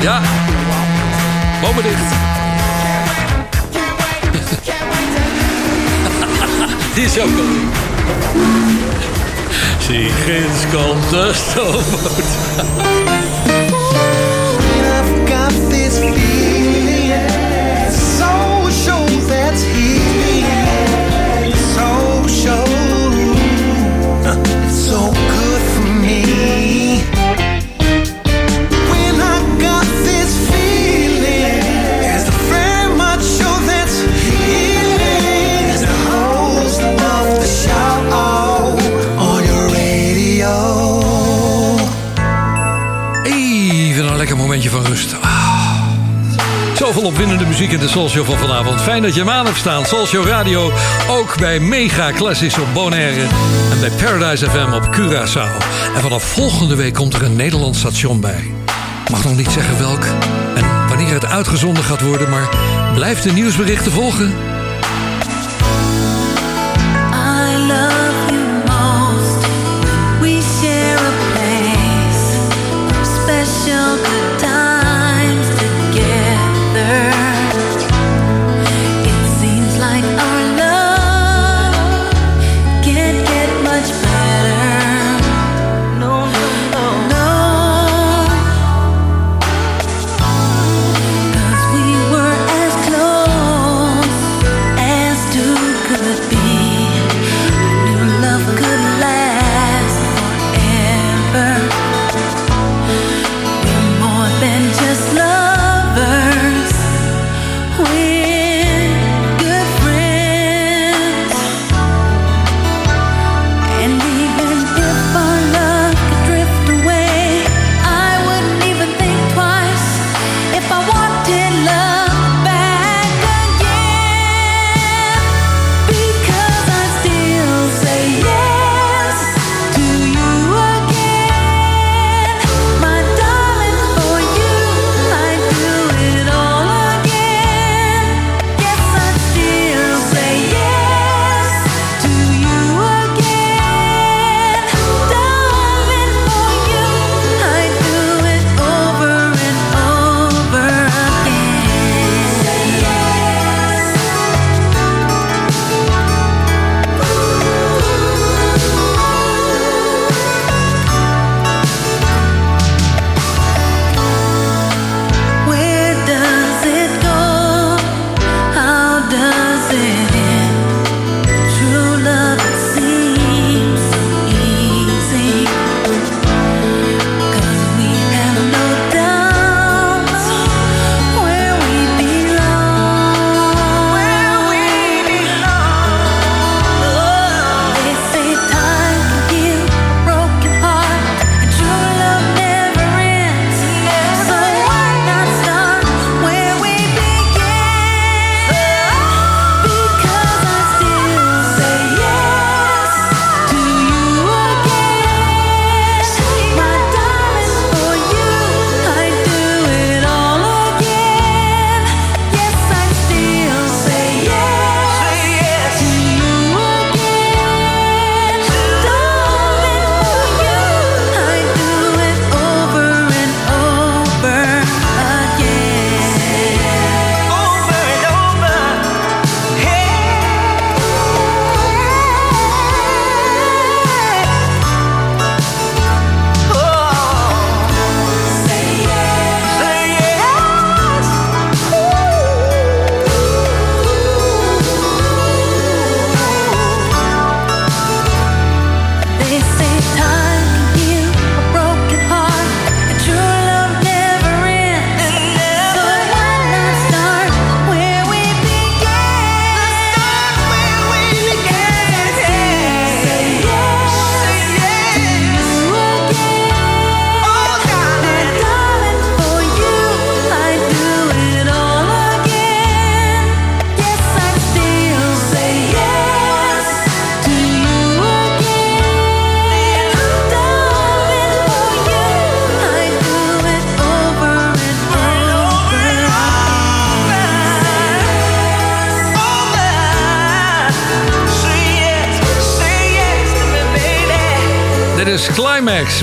F: Ja, bomen dicht. Die is ook al. Zie, ginds komt de stoomboot. Zoveel opwindende muziek in de Soul Show van vanavond. Fijn dat je hem aan hebt staan. Soul Show Radio ook bij Mega Classics op Bonaire. En bij Paradise FM op Curaçao. En vanaf volgende week komt er een Nederlands station bij. Mag nog niet zeggen welk en wanneer het uitgezonden gaat worden. Maar blijf de nieuwsberichten volgen.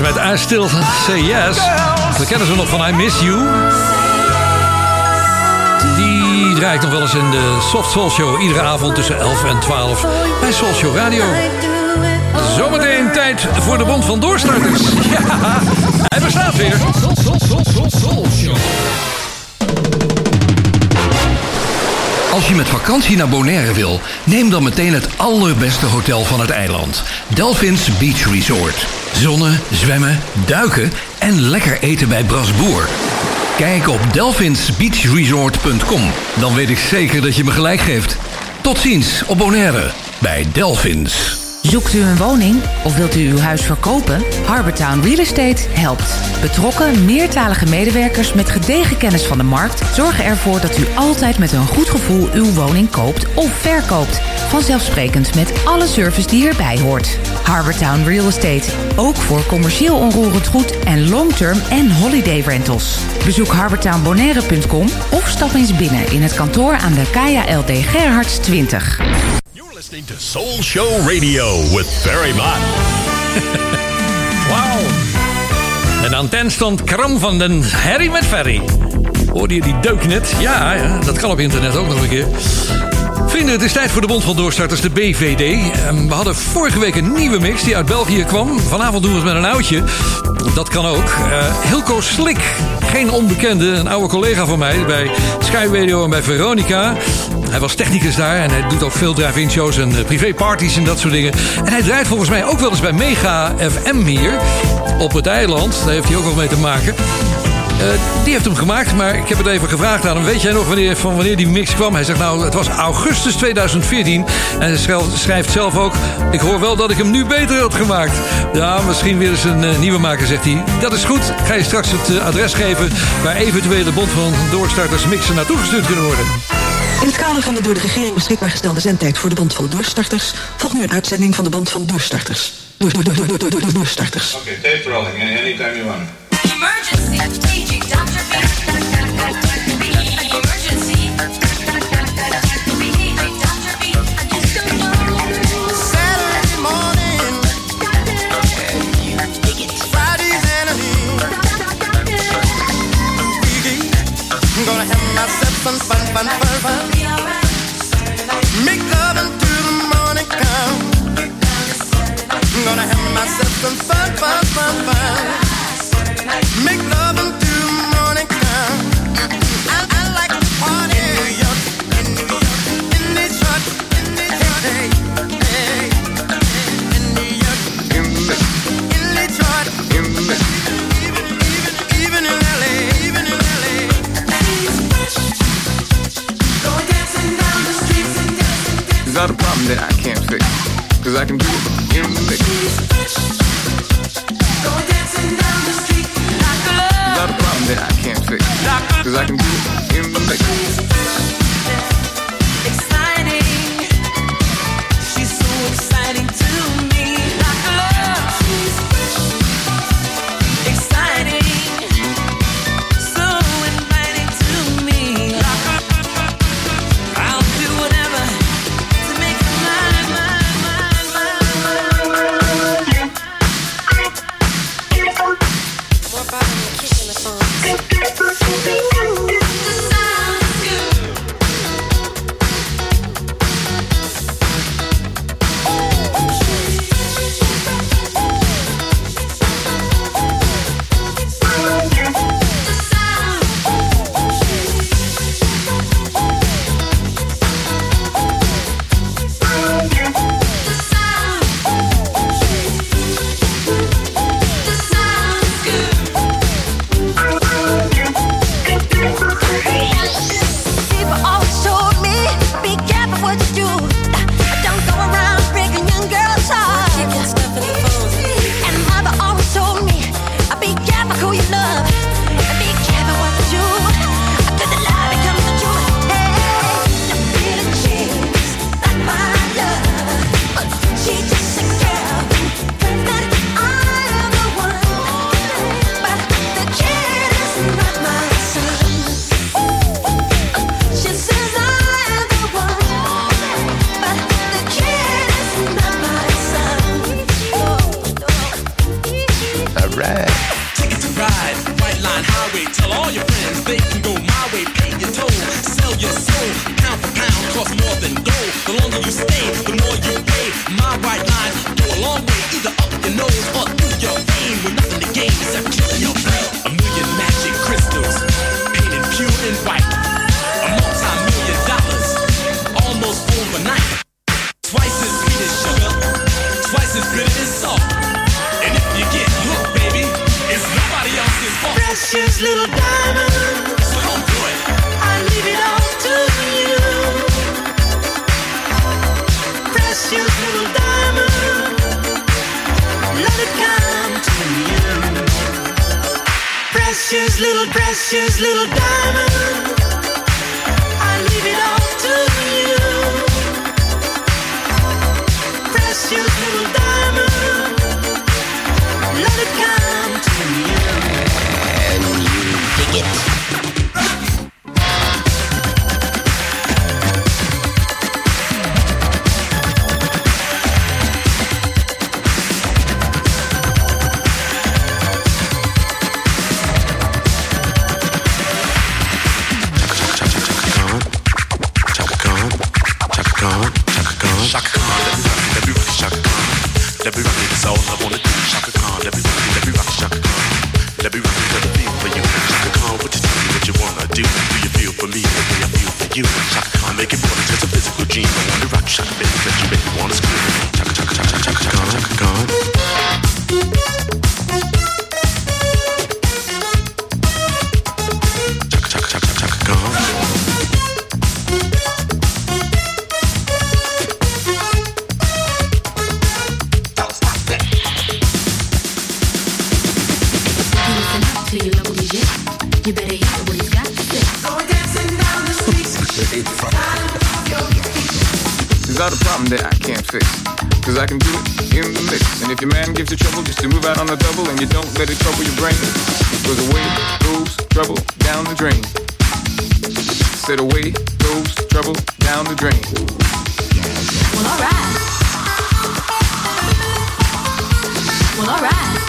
F: Met I Still Say Yes. We kennen ze nog van I Miss You. Die draait nog wel eens in de Soft Soul Show. Iedere avond tussen 11 en 12 bij Soul Show Radio. Zometeen tijd voor de Bond van Doorstarters. Ja, hij bestaat weer. Als je met vakantie naar Bonaire wil, neem dan meteen het allerbeste hotel van het eiland. Delphins Beach Resort. Zonnen, zwemmen, duiken en lekker eten bij Brasboer. Kijk op delphinsbeachresort.com. Dan weet ik zeker dat je me gelijk geeft. Tot ziens op Bonaire bij Delphins.
P: Zoekt u een woning of wilt u uw huis verkopen? Harbortown Real Estate helpt. Betrokken, meertalige medewerkers met gedegen kennis van de markt zorgen ervoor dat u altijd met een goed gevoel uw woning koopt of verkoopt. Vanzelfsprekend met alle service die erbij hoort. Harbortown Real Estate. Ook voor commercieel onroerend goed en long-term en holiday rentals. Bezoek harbortownbonaire.com of stap eens binnen in het kantoor aan de Kaya LD Gerhards 20.
A: Listening to Soul Show Radio with Barry Mott.
F: Wauw. En aan ten stond Kram van den Harry met Ferry. Hoorde je die deuk net? Ja, ja, dat kan op internet ook nog een keer. Vrienden, het is tijd voor de Bond van Doorstarters, de BVD. Ehm, We hadden vorige week een nieuwe mix die uit België kwam. Vanavond doen we het met een oudje. Dat kan ook. Eh, Hilco Slik, geen onbekende, een oude collega van mij bij Sky Radio en bij Veronica. Hij was technicus daar en hij doet ook veel drive-in shows en eh, privéparties en dat soort dingen. En hij draait volgens mij ook wel eens bij Mega FM hier op het eiland. Daar heeft hij ook wel mee te maken. Eh, die heeft hem gemaakt, maar ik heb het even gevraagd aan hem. Weet jij nog wanneer, van wanneer die mix kwam? Hij zegt nou, het was augustus 2014. En hij schrijft- zelf ook... Ik hoor wel dat ik hem nu beter had gemaakt. Ja, misschien weer eens een eh, nieuwe maken, zegt hij. Dat is goed. Ga je straks het eh, adres geven... waar eventuele bond van doorstarters mixen naartoe gestuurd kunnen worden.
Q: In het kader van de door de regering beschikbaar gestelde zendtijd voor de Bond van Doorstarters volgt nu een uitzending van de Bond van Doorstarters. Door, door, door, door, door, door, door, doorstarters.
H: Okay, tape rolling. Anytime you want.
R: Feel for me I feel for you? Chaka Khan, make it more than just a physical dream. I wanna rock you, Chaka, baby, you make me wanna scream. Chaka, Chaka, Chaka, Chaka, Chaka Khan, Chaka Khan.
S: Fix? Cause I can do it in the mix. And if your man gives you trouble, just to move out on the double and you don't let it trouble your brain. Cause away goes trouble down the drain. Said away goes trouble down the drain.
E: Well, alright. Well, alright.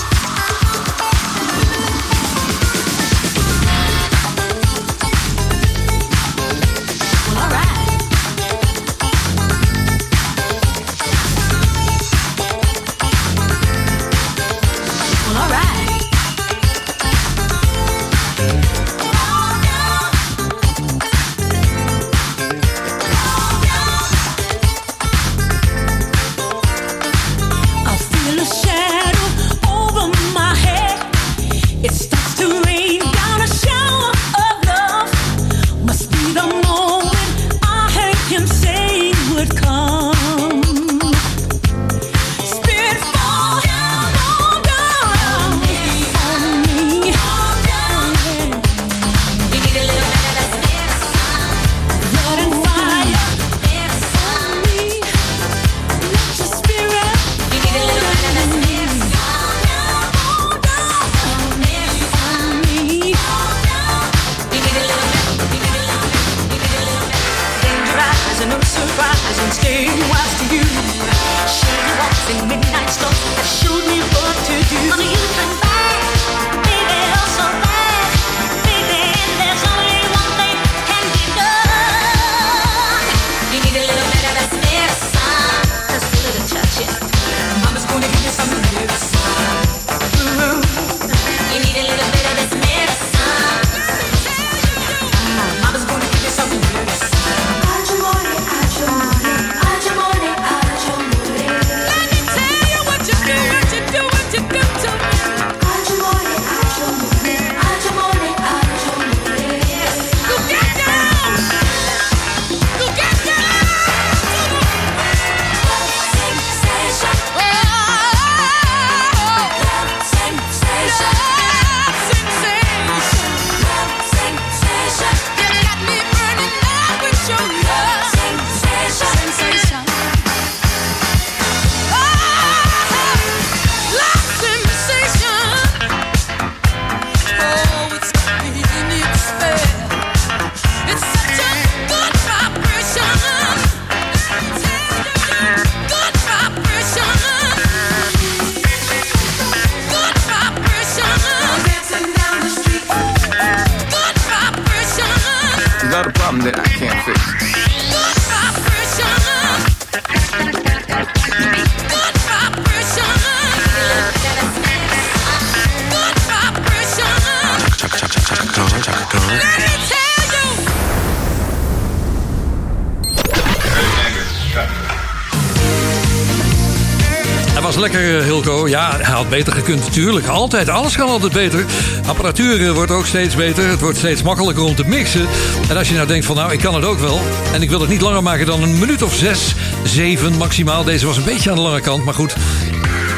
F: was lekker, eh, Hilco. Ja, hij had beter gekund, natuurlijk. Altijd, alles kan altijd beter. Apparatuur eh, wordt ook steeds beter. Het wordt steeds makkelijker om te mixen. En als je nou denkt van, nou, ik kan het ook wel. En ik wil het niet langer maken dan een minuut of zes, zeven maximaal. Deze was een beetje aan de lange kant, maar goed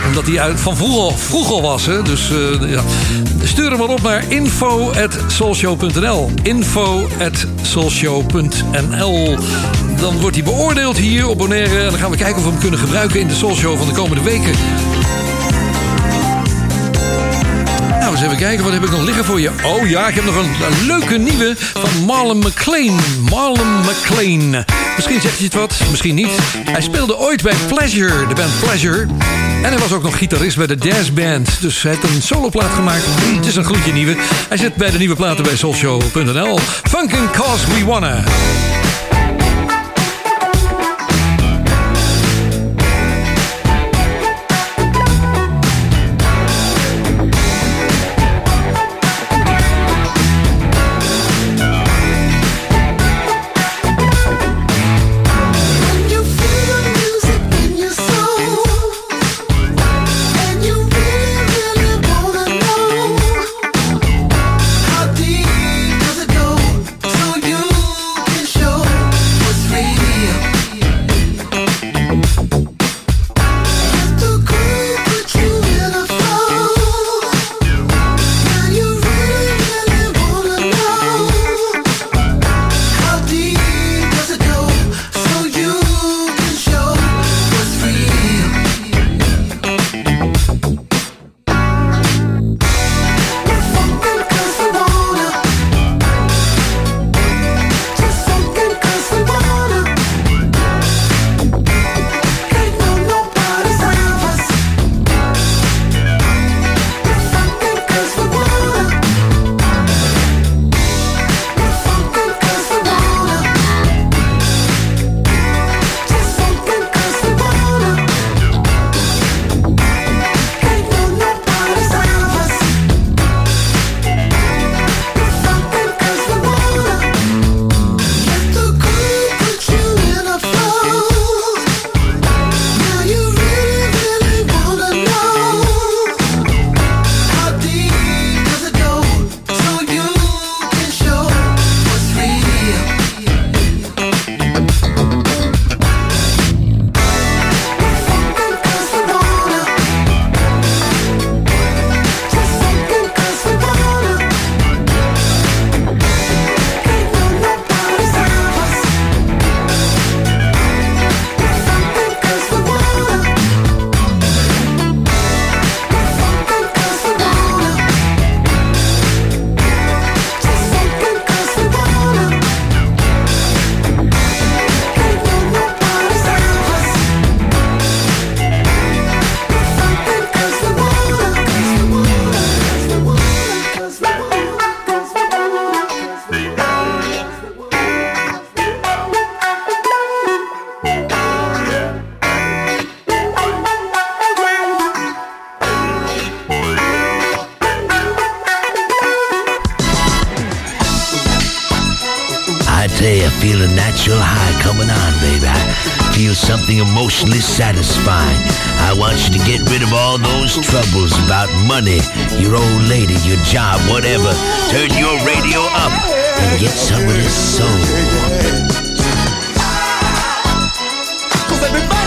F: omdat hij uit, van vroeger vroeger was. Hè? Dus eh, ja. stuur hem maar op naar info.soulshow.nl info at dan wordt hij beoordeeld hier op Bonaire. En dan gaan we kijken of we hem kunnen gebruiken in de Soul Show van de komende weken. Nou, eens even kijken. Wat heb ik nog liggen voor je? Oh ja, ik heb nog een, leuke nieuwe van Marlon McLean. Marlon McLean. Misschien zegt hij het wat, misschien niet. Hij speelde ooit bij Pleasure, de band Pleasure. En hij was ook nog gitarist bij de Dash Band. Dus hij heeft een soloplaat gemaakt. Het is een gloedje nieuwe. Hij zit bij de nieuwe platen bij soulshow.nl. Funkin Cause We Wanna.
C: on, baby. I feel something emotionally satisfying. I want you to get rid of all those troubles about money, your old lady, your job, whatever. Turn your radio up and get some of this soul.
T: Cause everybody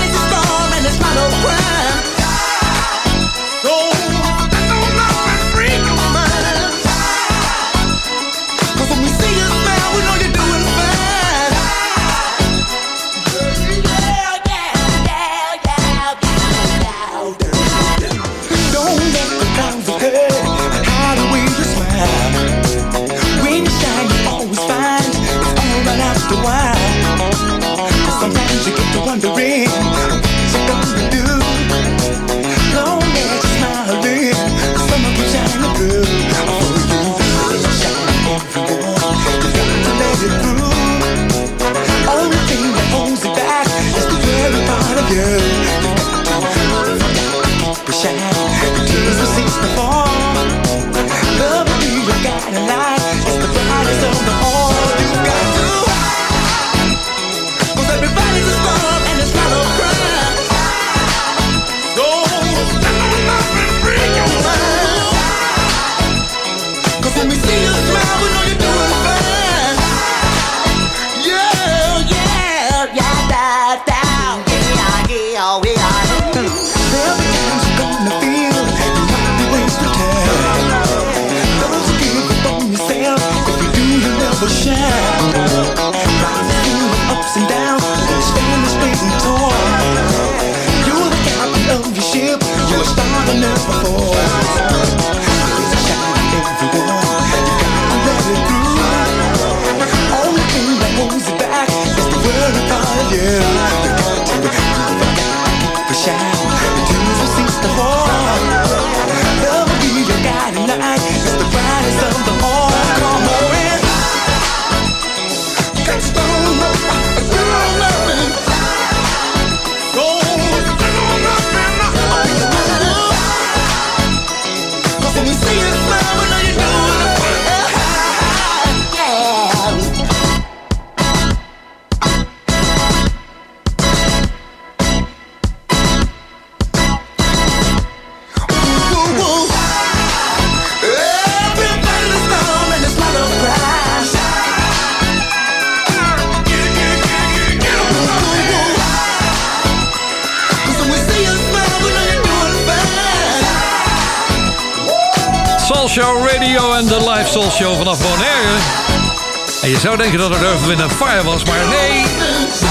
T: zou denken dat het Earth, Wind Fire was, maar nee.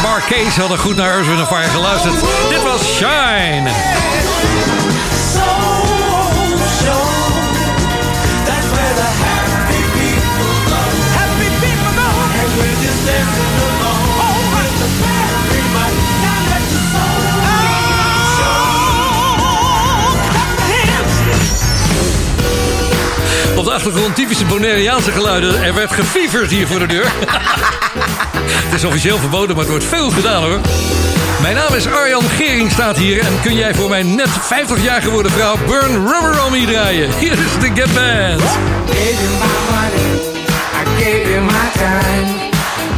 T: Marquez had er goed naar Earth, Wind Fire geluisterd. Dit was Shine. achtergrond typische Bonaireaanse geluiden. Er werd gefieverd hier voor de deur. het is officieel verboden, maar het wordt veel gedaan hoor. Mijn naam is Arjan Gering, staat hier. En kun jij voor mijn net 50 jaar geworden vrouw Burn Rubber on Me draaien? Hier is de Get Band.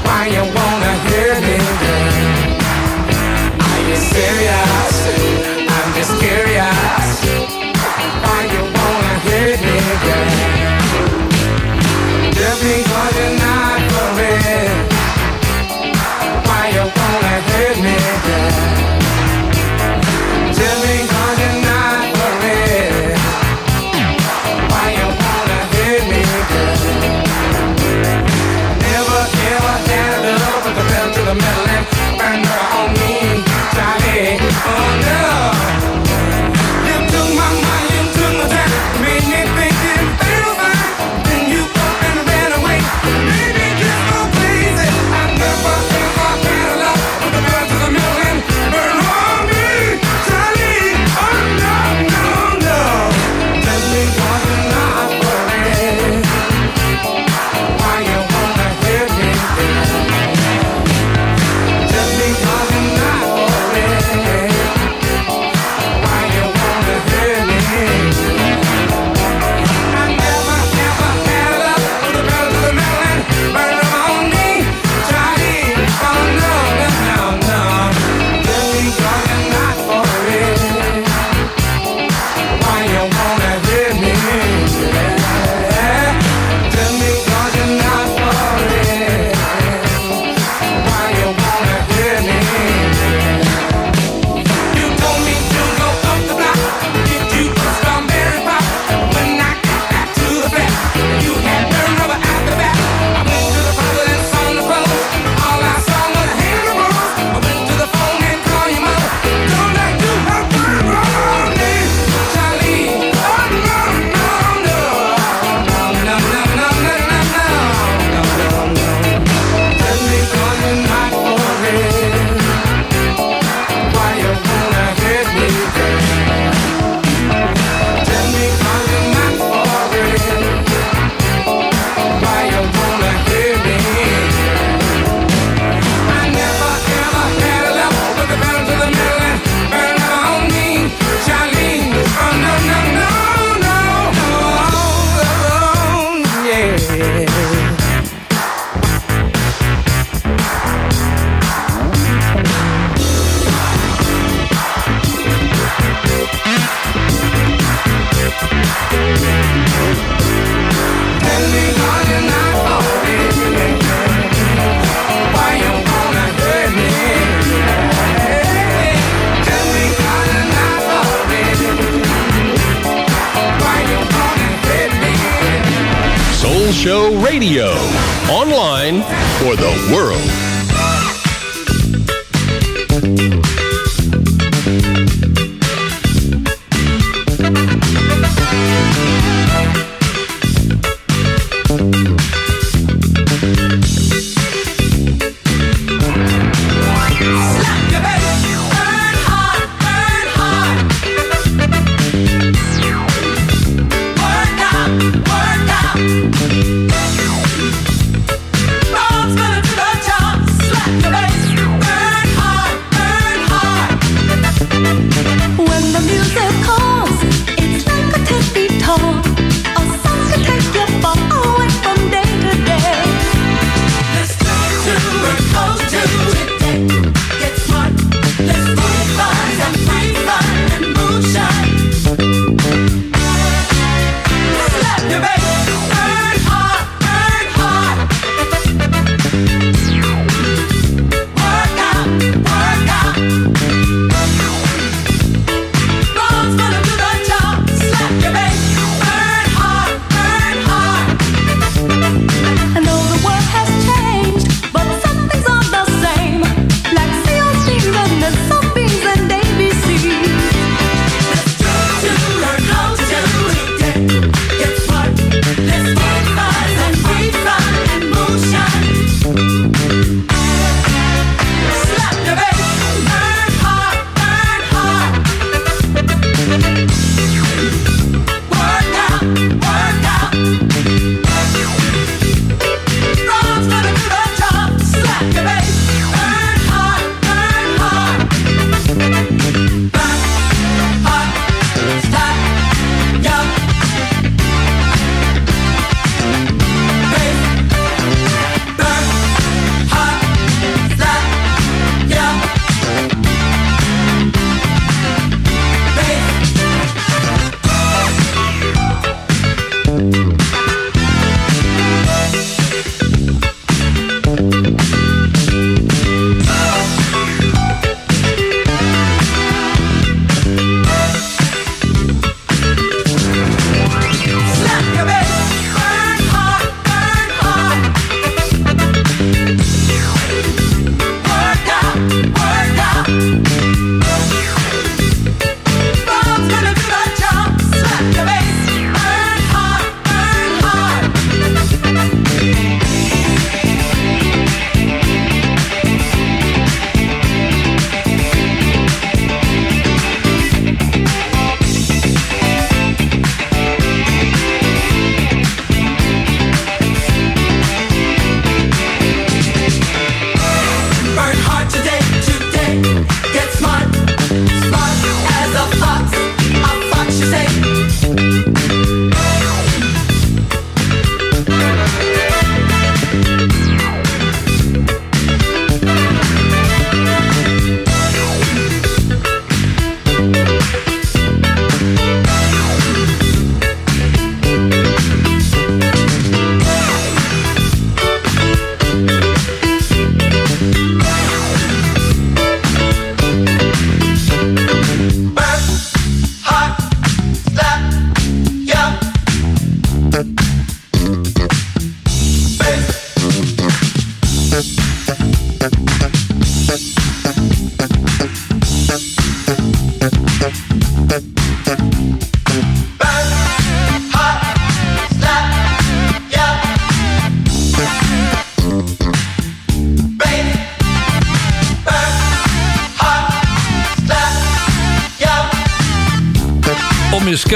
U: Why you hear me? You?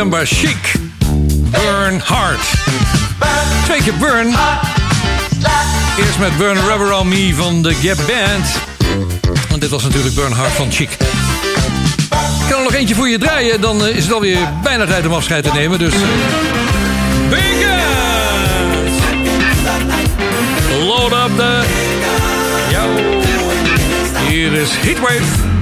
F: Remember Chic. Burn Hard. Twee keer Burn. Eerst met Burn Rubber on Me van de Gap Band. Want dit was natuurlijk Burn Hard van Chic. Ik kan er nog eentje voor je draaien. Dan eh, is het alweer bijna tijd om afscheid te nemen. Dus... Bacon! Load up the... Yo. Hier is Heatwave.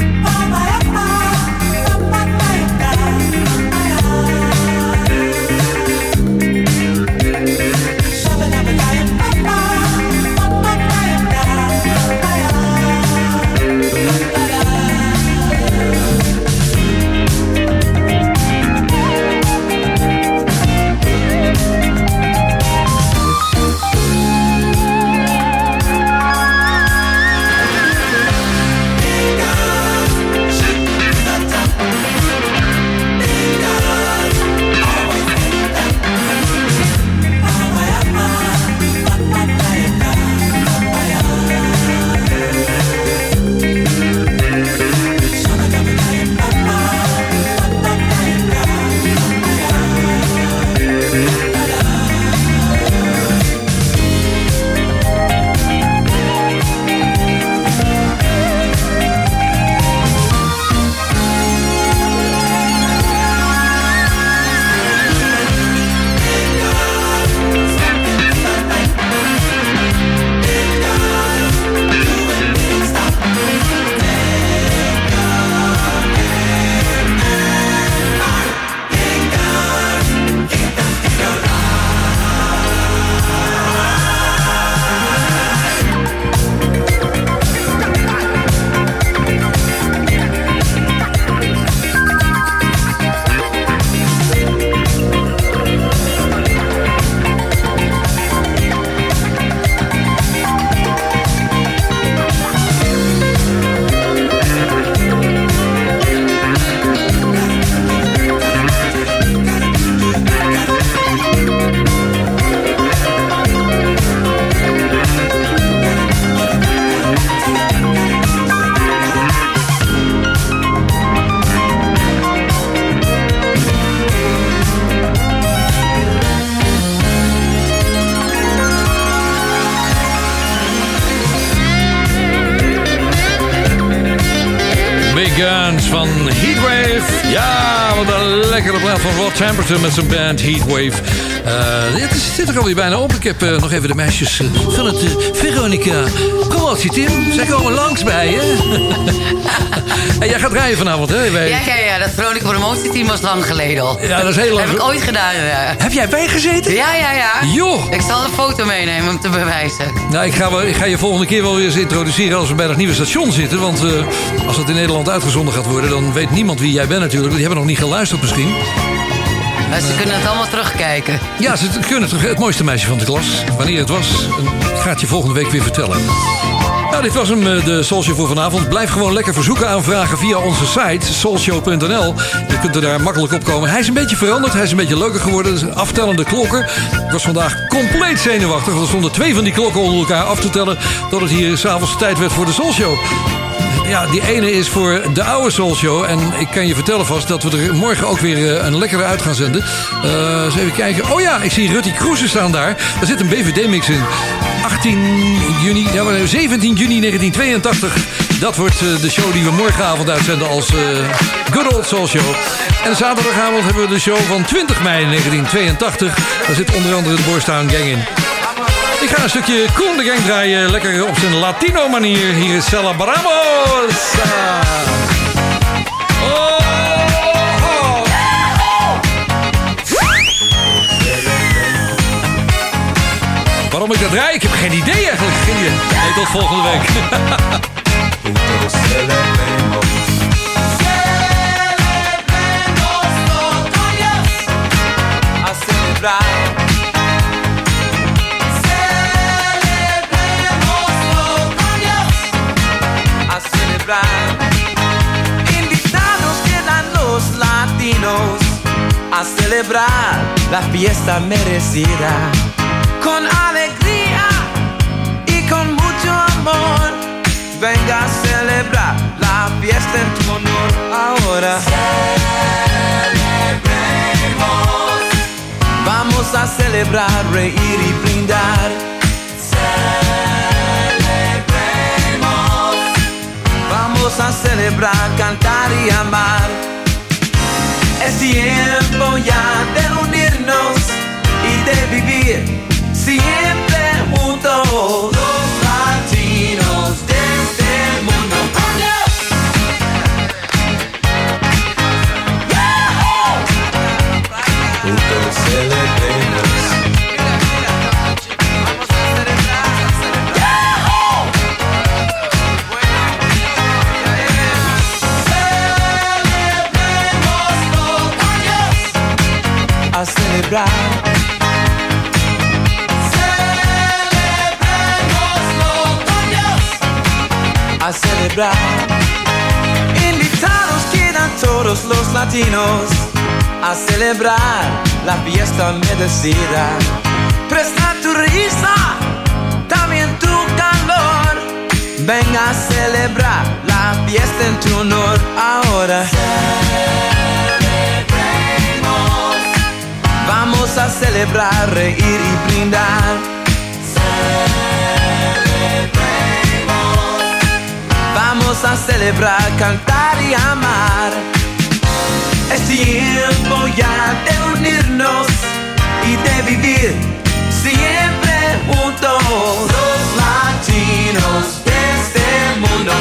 F: Temperton met zijn band Heatwave. Eh, het zit er alweer bijna op. Ik heb eh, nog even de meisjes eh, van het Veronica. Promotie Tim, zij komen langs bij je. en jij gaat rijden vanavond, hè?
G: Ja, ja, ja, dat Veronica promotieteam was lang geleden al.
F: Ja, dat is heel lang
G: Heb ik ooit gedaan, ja.
F: Heb jij bijgezeten?
G: Ja, ja, ja.
F: Joh.
G: Ik zal een foto meenemen om te bewijzen.
F: Nou, ik ga, wel, ik ga je volgende keer wel weer eens introduceren als we bij dat nieuwe station zitten. Want als het in Nederland uitgezonden gaat worden, dan weet niemand wie jij bent natuurlijk. Die hebben nog niet geluisterd misschien.
G: Ze kunnen het allemaal terugkijken.
F: Ja, ze kunnen toch het mooiste meisje van de klas. Wanneer het was, ik ga het je volgende week weer vertellen. Nou, dit was hem, eh, de Soulshow voor vanavond. Blijf gewoon lekker verzoeken aanvragen via onze site, soulshow.nl. Je kunt er daar makkelijk op komen. Hij is een beetje veranderd, hij is een beetje leuker geworden. Aftellende klokken. Ik was vandaag compleet zenuwachtig. want Er stonden twee van die klokken onder elkaar af te tellen... tot het hier s'avonds tijd werd voor de Soulshow. Ja, die ene is voor de oude Soul Show. En ik kan je vertellen vast dat we er morgen ook weer eh, een lekkere uit gaan zenden. Eh, eens even kijken. Oh ja, ik zie Rutti Kroesen staan daar. Daar zit een BVD-mix in. 18 juni, ja, maar 17 juni 1982. Dat wordt eh, de show die we morgenavond uitzenden als Good Old Soul Show. En zaterdagavond hebben we de show van 20 mei 1982. Daar zit onder andere de Boorstown Gang in. Ik ga een stukje Cool de Gang draaien. Lekker op zijn Latino manier. Hier is Celebramos. Oh, Waarom ik dat draai? Ik heb geen idee eigenlijk. Geen idee. Nee, tot volgende week.
V: Invitados quedan los latinos a celebrar la fiesta merecida. Con alegría y con mucho amor. Venga a celebrar la fiesta en tu honor ahora. Vamos a celebrar, reír y brindar. A celebrar, cantar y amar. Es tiempo ya de unirnos y de vivir siempre juntos. Celebrar. Celebrémoslo con Dios. A celebrar. Invitados quedan todos los latinos a celebrar la fiesta merecida. Presta tu risa, también tu calor. Venga a celebrar la fiesta en tu honor ahora. Vamos a celebrar, reír y brindar. Vamos a celebrar, cantar y amar. Es tiempo ya de unirnos y de vivir siempre juntos. Los latinos de este mundo.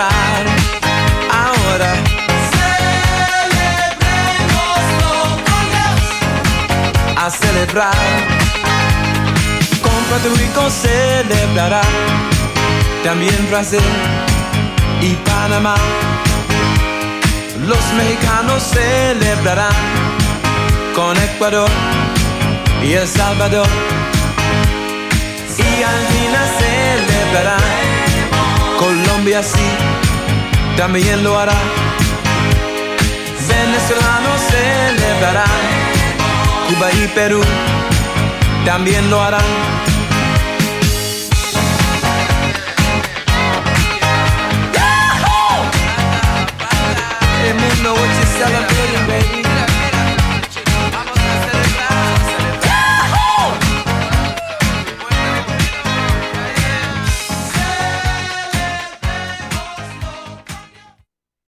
V: Ahora. A celebrar. Con Puerto Rico celebrará. También Brasil y Panamá. Los mexicanos celebrarán con Ecuador y El Salvador. Y Argentina celebrará. Colombia sí, también lo hará. Venezolanos celebrarán, Cuba y Perú también lo harán. ¡Yahoo! El mundo,